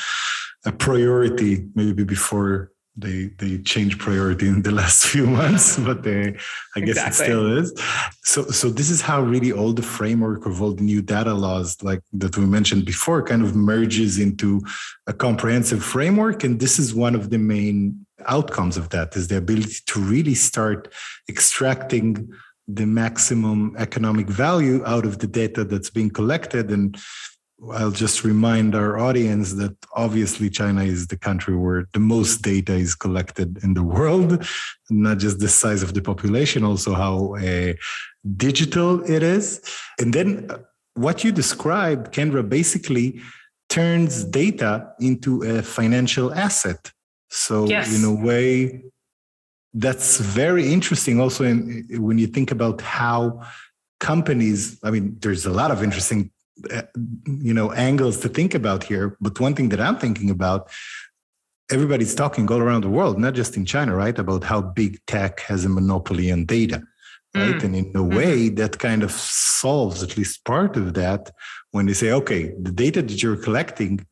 a priority maybe before they they changed priority in the <laughs> last few months, <laughs> but they I guess exactly. it still is. So so this is how really all the framework of all the new data laws, like that we mentioned before, kind of merges into a comprehensive framework, and this is one of the main outcomes of that is the ability to really start extracting the maximum economic value out of the data that's being collected. And I'll just remind our audience that obviously China is the country where the most data is collected in the world, not just the size of the population, also how uh, digital it is. And then uh, what you described, Kendra, basically turns data into a financial asset. So, yes. in a way, that's very interesting also in, when you think about how companies i mean there's a lot of interesting uh, you know angles to think about here but one thing that i'm thinking about everybody's talking all around the world not just in china right about how big tech has a monopoly on data right mm. and in a mm-hmm. way that kind of solves at least part of that when they say okay the data that you're collecting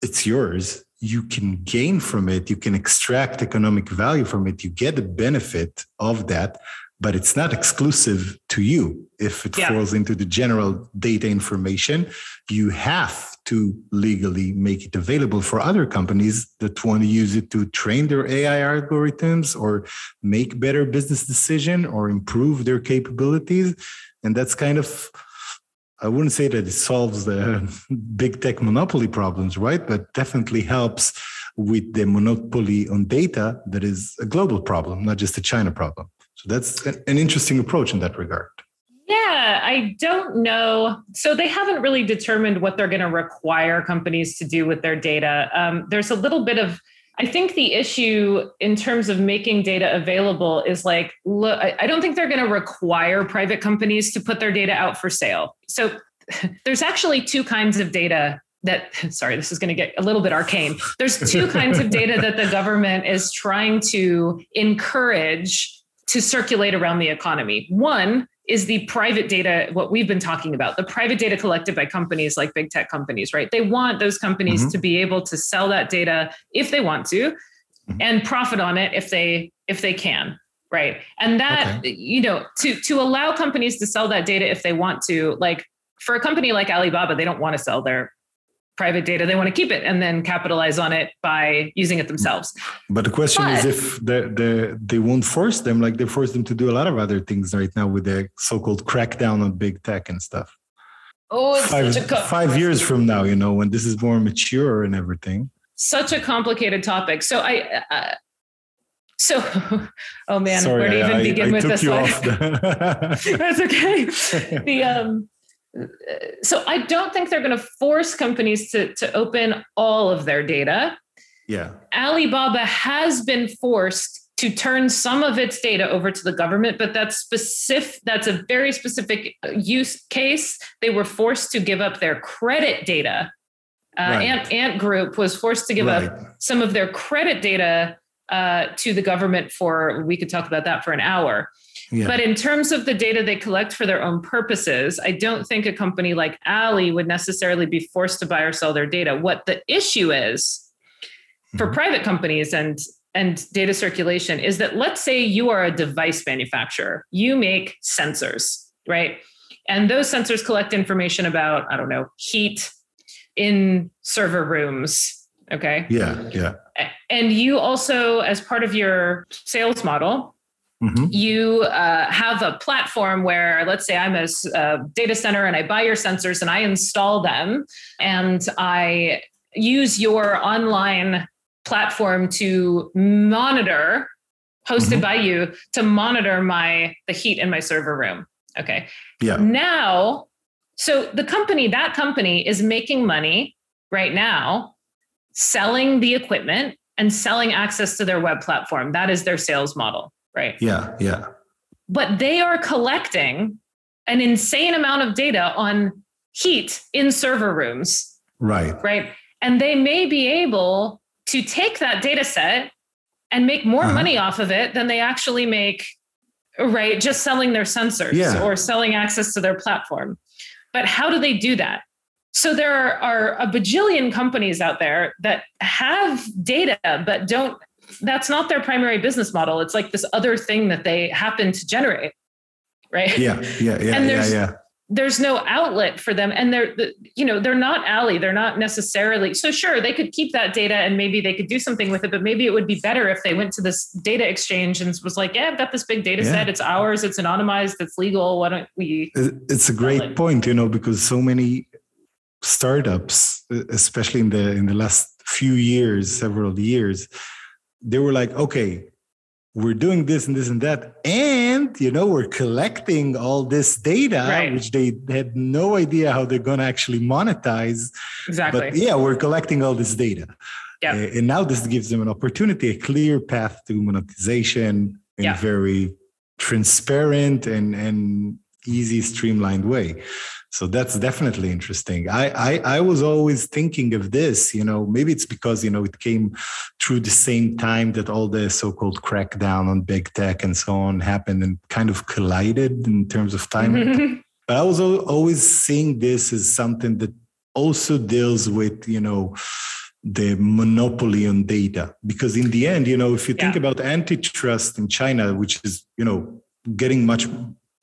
it's yours you can gain from it, you can extract economic value from it, you get the benefit of that, but it's not exclusive to you. If it yeah. falls into the general data information, you have to legally make it available for other companies that want to use it to train their AI algorithms or make better business decision or improve their capabilities. And that's kind of I wouldn't say that it solves the <laughs> big tech monopoly problems, right? But definitely helps with the monopoly on data that is a global problem, not just a China problem. So that's an interesting approach in that regard. Yeah, I don't know. So they haven't really determined what they're going to require companies to do with their data. Um, there's a little bit of I think the issue in terms of making data available is like, look, I don't think they're going to require private companies to put their data out for sale. So <laughs> there's actually two kinds of data that, <laughs> sorry, this is going to get a little bit arcane. There's two kinds of data that the government is trying to encourage to circulate around the economy. One is the private data, what we've been talking about, the private data collected by companies like big tech companies, right? They want those companies mm-hmm. to be able to sell that data if they want to mm-hmm. and profit on it if they if they can right and that okay. you know to to allow companies to sell that data if they want to like for a company like alibaba they don't want to sell their private data they want to keep it and then capitalize on it by using it themselves but the question but, is if the, the, they won't force them like they force them to do a lot of other things right now with the so-called crackdown on big tech and stuff oh five, five years from now you know when this is more mature and everything such a complicated topic. So I, uh, so, <laughs> oh man, Sorry, where to even I, begin I with took this you one? off the- <laughs> That's okay. <laughs> The um, so I don't think they're going to force companies to to open all of their data. yeah, Alibaba has been forced to turn some of its data over to the government, but that's specific. That's a very specific use case. They were forced to give up their credit data. Uh, Right. Ant, Ant Group was forced to give right. up some of their credit data uh, to the government for. We could talk about that for an hour. Yeah. But in terms of the data they collect for their own purposes, I don't think a company like Ali would necessarily be forced to buy or sell their data. What the issue is for Mhm. private companies and and data circulation is that let's say you are a device manufacturer, you make sensors, right? And those sensors collect information about, I don't know, heat in server rooms, okay? yeah, yeah. And you also, as part of your sales model, Mhm. you uh, have a platform where let's say i'm a data center and i buy your sensors and i install them and i use your online platform to monitor hosted Mhm. by you to monitor my the heat in my server room. Okay. Yeah, now so the company that company is making money right now selling the equipment and selling access to their web platform. That is their sales model right yeah, yeah. but they are collecting an insane amount of data on heat in server rooms, Right. right? And they may be able to take that data set and make more Uh-huh. money off of it than they actually make, right? Just selling their sensors Yeah. or selling access to their platform. But how do they do that? So there are, are a bajillion companies out there that have data, but don't that's not their primary business model. It's like this other thing that they happen to generate, right? Yeah, yeah, yeah, And there's- yeah. There's no outlet for them, and they're, you know, they're not Ali. They're not necessarily. So sure, they could keep that data, and maybe they could do something with it. But maybe it would be better if they went to this data exchange and was like, "Yeah, I've got this big data Yeah. set. It's ours. It's anonymized. It's legal. Why don't we?" It's a great Solid. point, you know, because so many startups, especially in the in the last few years, several years, they were like, okay, we're doing this and this and that, and you know, we're collecting all this data, Right. which they had no idea how they're going to actually monetize. Exactly. But yeah, we're collecting all this data. Uh, and now this gives them an opportunity, a clear path to monetization in Yeah. a very transparent and, and easy, streamlined way. So that's definitely interesting. I, I I was always thinking of this, you know, maybe it's because you know it came through the same time that all the so-called crackdown on big tech and so on happened and kind of collided in terms of time. <laughs> But I was always seeing this as something that also deals with, you know, the monopoly on data. Because in the end, you know, if you think about antitrust in China, which is, you know, getting much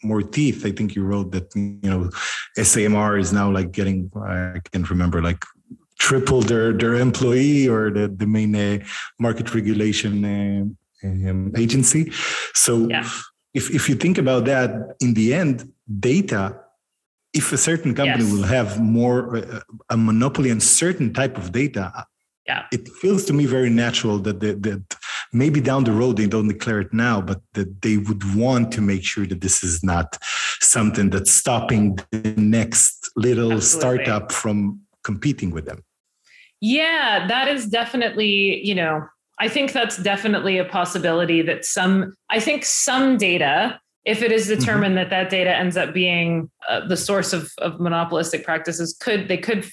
more teeth, I think you wrote that, you know, SAMR is now like getting, I can't remember, like triple their, their employee or the, the main uh, market regulation uh, um, agency. So Yeah. if, if you think about that, in the end, data, if a certain company Yes. will have more uh, a monopoly on certain type of data, Yeah. it feels to me very natural that the, that maybe down the road they don't declare it now, but that they would want to make sure that this is not something that's stopping the next little Absolutely. startup from competing with them. Yeah, that is definitely, you know, I think that's definitely a possibility that some, I think some data, if it is determined that that data ends up being uh, the source of, of monopolistic practices, could, they could,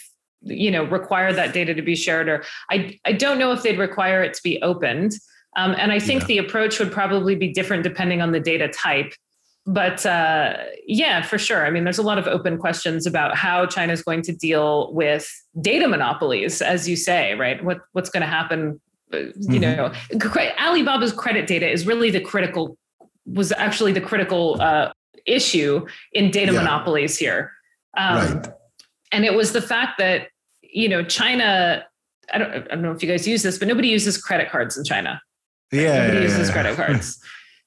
you know, require that data to be shared or I, I don't know if they'd require it to be opened. Um, and I think Yeah. the approach would probably be different depending on the data type. But uh, yeah, for sure. I mean, there's a lot of open questions about how China is going to deal with data monopolies, as you say, right? What what's going to happen? uh, You Mhm. know, Alibaba's credit data is really the critical was actually the critical uh, issue in data Yeah. monopolies here. Um, right. and it was the fact that you know China. I don't, I don't know if you guys use this, but nobody uses credit cards in China. Yeah. Nobody uses credit cards.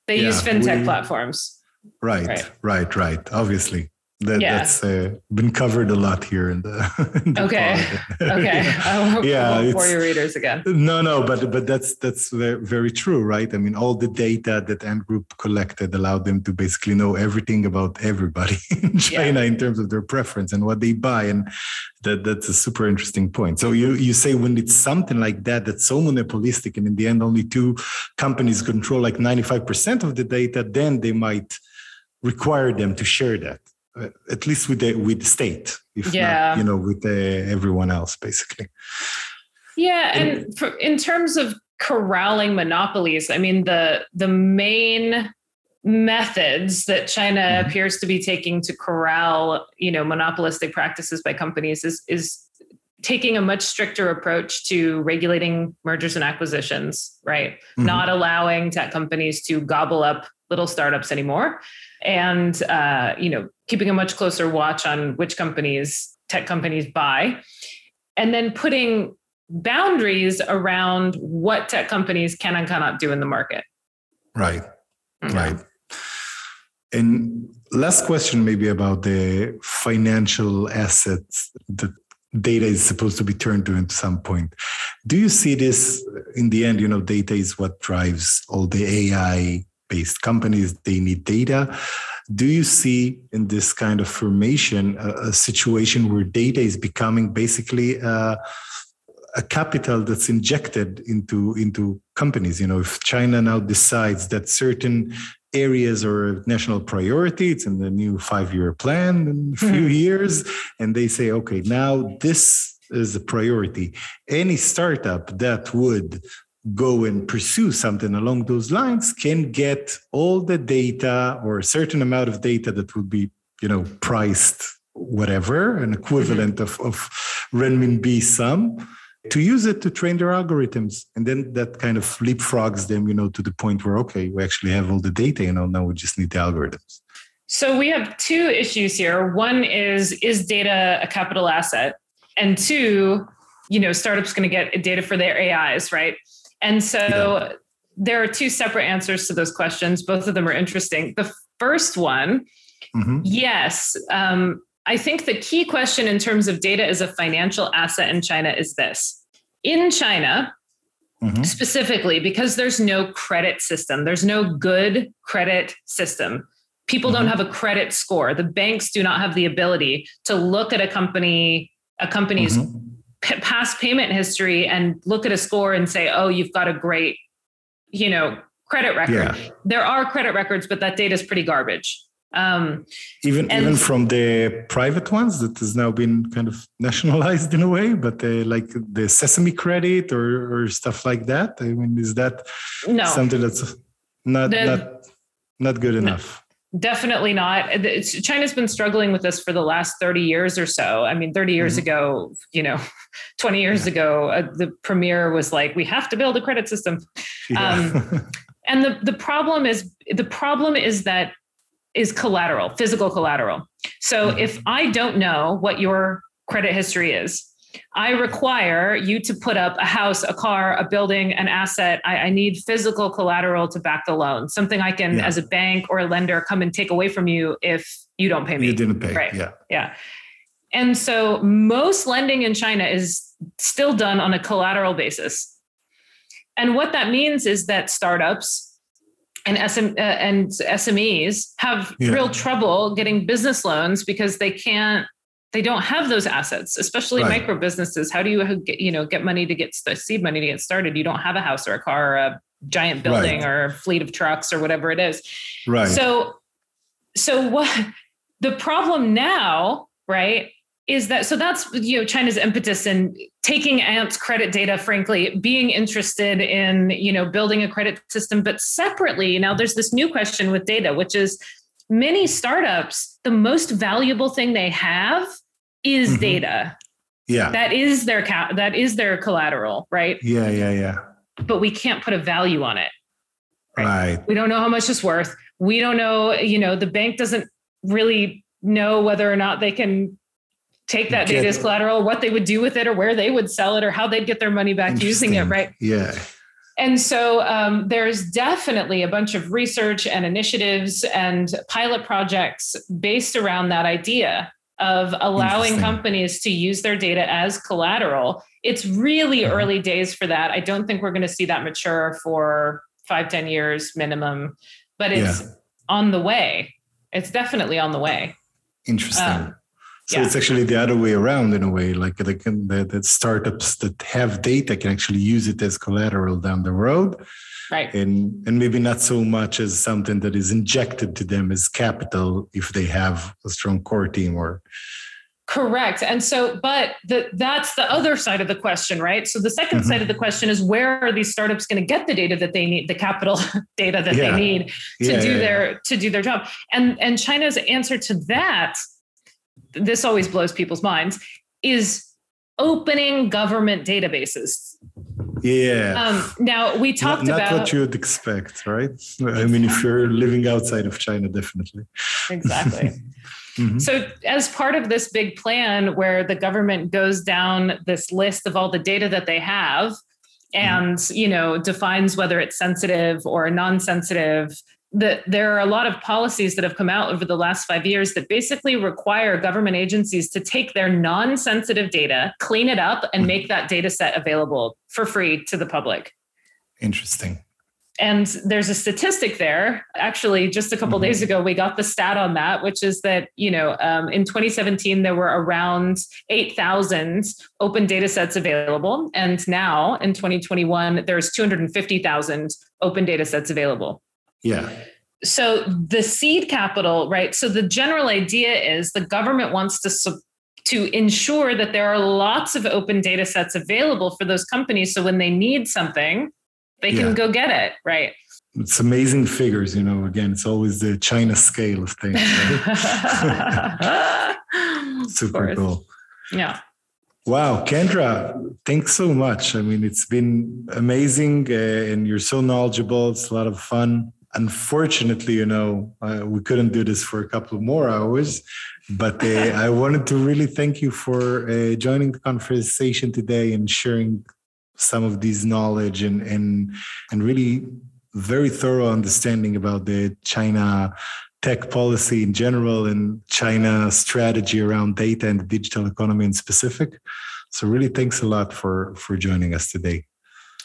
They <laughs> use fintech we- platforms. Right, Right. right, right, Obviously. That, Yeah. That's uh, been covered a lot here in the. <laughs> in the Okay. Okay. I <laughs> won't, Yeah, I it's- your readers again. No, no, but but that's that's very true, right? I mean, all the data that Ant Group collected allowed them to basically know everything about everybody <laughs> in China in terms of their preference and what they buy, and that that's a super interesting point. So you you say when it's something like that that's so monopolistic, and in the end only two companies control like ninety five percent of the data, then they might require them to share that. Uh, At least with the with the state, if Yeah. not, you know, with uh, everyone else, basically. Yeah, and for, in terms of corralling monopolies, I mean the the main methods that China Mhm. appears to be taking to corral, you know, monopolistic practices by companies is is taking a much stricter approach to regulating mergers and acquisitions, right? Mhm. Not allowing tech companies to gobble up little startups anymore, and uh, you know, keeping a much closer watch on which companies tech companies buy, and then putting boundaries around what tech companies can and cannot do in the market. Right. Mhm. Right. And last question, maybe about the financial assets that data is supposed to be turned to at some point. Do you see this in the end? You know, data is what drives all the AI based companies, they need data. Do you see in this kind of formation a, a situation where data is becoming basically uh, a capital that's injected into into companies? You know, if China now decides that certain areas are national priority, it's in the new five-year plan in a few years, and they say, okay, now this is a priority. Any startup that would go and pursue something along those lines can get all the data or a certain amount of data that would be you know priced whatever an equivalent of, of renminbi sum to use it to train their algorithms and then that kind of leapfrogs them you know to the point where okay we actually have all the data you know now we just need the algorithms So we have two issues here. One is is data a capital asset? And two, you know, startups going to get data for their AIs, right? And so Yeah. there are two separate answers to those questions. Both of them are interesting. The first one, Mhm. yes, um, I think the key question in terms of data as a financial asset in China is this. In China, Mhm. specifically because there's no credit system there's no good credit system people don't Mhm. have a credit score the banks do not have the ability to look at a company a company's Mhm. <laughs> past payment history and look at a score and say oh you've got a great you know credit record. Yeah. there are credit records but that data is pretty garbage. Um, even even from the private ones that has now been kind of <laughs> nationalized in a way but uh, like the sesame credit or, or stuff like that i mean is that no. something that's not The- not not good enough Definitely not. It's, China's been struggling with this for the last 30 years or so. I mean, 30 years Mhm. ago, you know, <laughs> 20 years ago, uh, the premier was like, we have to build a credit system. Um, <laughs> And the, the problem is the problem is that is collateral, physical collateral. So Mhm. if I don't know what your credit history is, I require you to put up a house, a car, a building, an asset. I, I need physical collateral to back the loan, something I can, Yeah. as a bank or a lender, come and take away from you if you don't pay me. you didn't pay Right. yeah Yeah. And so most lending in China is still done on a collateral basis. And what that means is that startups and SM, uh, and SMEs have Yeah. real trouble getting business loans because they can't they don't have those assets, especially Right. micro businesses. How do you get, you know get money to get seed money to get started? You don't have a house or a car or a giant building Right. or a fleet of trucks or whatever it is. right So, so what the problem now, right, is that so that's you know China's impetus in taking Ant's credit data, frankly, being interested in you know building a credit system, but separately now there's this new question with data, which is many startups the most valuable thing they have is Mhm. data. yeah. That is their ca- that is their collateral, right? yeah yeah yeah. But we can't put a value on it. right. We don't know how much it's worth. We don't know you know the bank doesn't really know whether or not they can take that data as collateral what they would do with it or where they would sell it or how they'd get their money back using it right? Yeah and so um, there's definitely a bunch of research and initiatives and pilot projects based around that idea of allowing companies to use their data as collateral. It's really mm-hmm. early days for that. I don't think we're going to see that mature for five, ten years minimum, but it's yeah. on the way. It's definitely on the way. Interesting. Um, so yeah. it's actually the other way around in a way, like the, the, the, startups that have data can actually use it as collateral down the road. Right. And, and maybe not so much as something that is injected to them as capital if they have a strong core team or. Correct. And so, but the, that's the other side of the question, right? So the 2nd mm-hmm. side of the question is where are these startups going to get the data that they need, the capital <laughs> data that yeah. they need to yeah, do their to do their job? And and China's answer to that this always blows people's minds, is opening government databases. Yeah. Um, now we talked not, not about what you would expect, right? I mean, if you're living outside of China, definitely. Exactly. <laughs> mm-hmm. So, as part of this big plan, where the government goes down this list of all the data that they have, mm-hmm. and mm-hmm. you know defines whether it's sensitive or non-sensitive that there are a lot of policies that have come out over the last five years that basically require government agencies to take their non-sensitive data, clean it up, and make that data set available for free to the public. Interesting. And there's a statistic there. Actually, just a couple mm-hmm. days ago, we got the stat on that, which is that you know um, in 2017 there were around 8,000 open data sets available, and now in 2021 there's 250,000 open data sets available. Yeah. So the seed capital, right? So the general idea is the government wants to to ensure that there are lots of open data sets available for those companies so when they need something, they can yeah. go get it, right? It's amazing figures, you know. Again, it's always the China scale of things. Right? <laughs> <laughs> Super of cool. Yeah. Wow, Kendra, thanks so much. I mean, it's been amazing uh, and you're so knowledgeable. It's a lot of fun unfortunately, you know, uh, we couldn't do this for a couple more hours, but uh, <laughs> I wanted to really thank you for uh, joining the conversation today and sharing some of these knowledge and and and really very thorough understanding about the China tech policy in general and China strategy around data and the digital economy in specific. So really thanks a lot for for joining us today.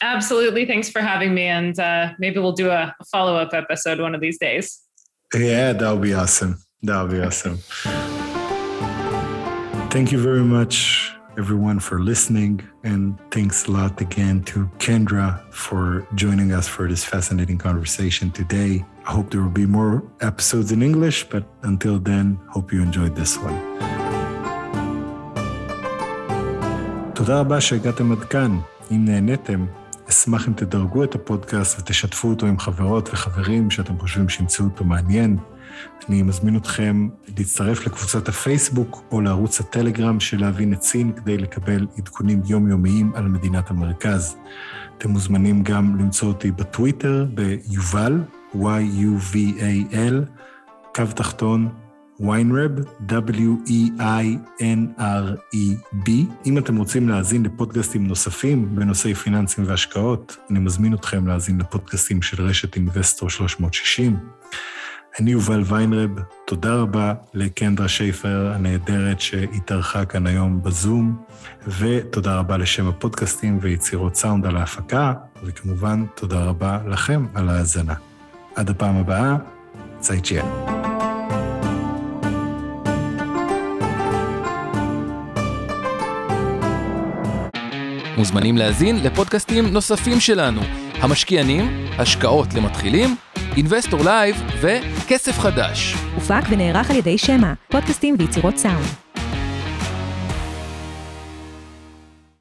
Absolutely. Thanks for having me. And uh, maybe we'll do a, a follow up episode one of these days. Yeah, that would be awesome. That would be awesome. Thank you very much, everyone, for listening. And thanks a lot again to Kendra for joining us for this fascinating conversation today. I hope there will be more episodes in English, but until then, hope you enjoyed this one. תודה רבה שהגעתם עד כאן. אם נהניתם, אשמח אם תדרגו את הפודקאסט ותשתפו אותו עם חברות וחברים שאתם חושבים שימצאו אותו מעניין. אני מזמין אתכם להצטרף לקבוצת הפייסבוק או לערוץ הטלגרם של להבין את סין כדי לקבל עדכונים יומיומיים על מדינת המרכז. אתם מוזמנים גם למצוא אותי בטוויטר ביובל, Y-U-V-A-L, קו תחתון, ויינרב, W-E-I-N-R-E-B. אם אתם רוצים להאזין לפודקאסטים נוספים בנושאי פיננסים והשקעות, אני מזמין אתכם להאזין לפודקאסטים של רשת אינבסטור 360. אני יובל ויינרב, תודה רבה לקנדרה שייפר הנהדרת שהתארחה כאן היום בזום, ותודה רבה לשם הפודקאסטים ויצירות סאונד על ההפקה, וכמובן, תודה רבה לכם על ההאזנה. עד הפעם הבאה, צייצ'יאן. מוזמנים להזין לפודקאסטים נוספים שלנו, המשקיענים, השקעות למתחילים, אינבסטור לייב וכסף חדש. הופק ונערך על ידי שמע, פודקאסטים ויצירות סאונד.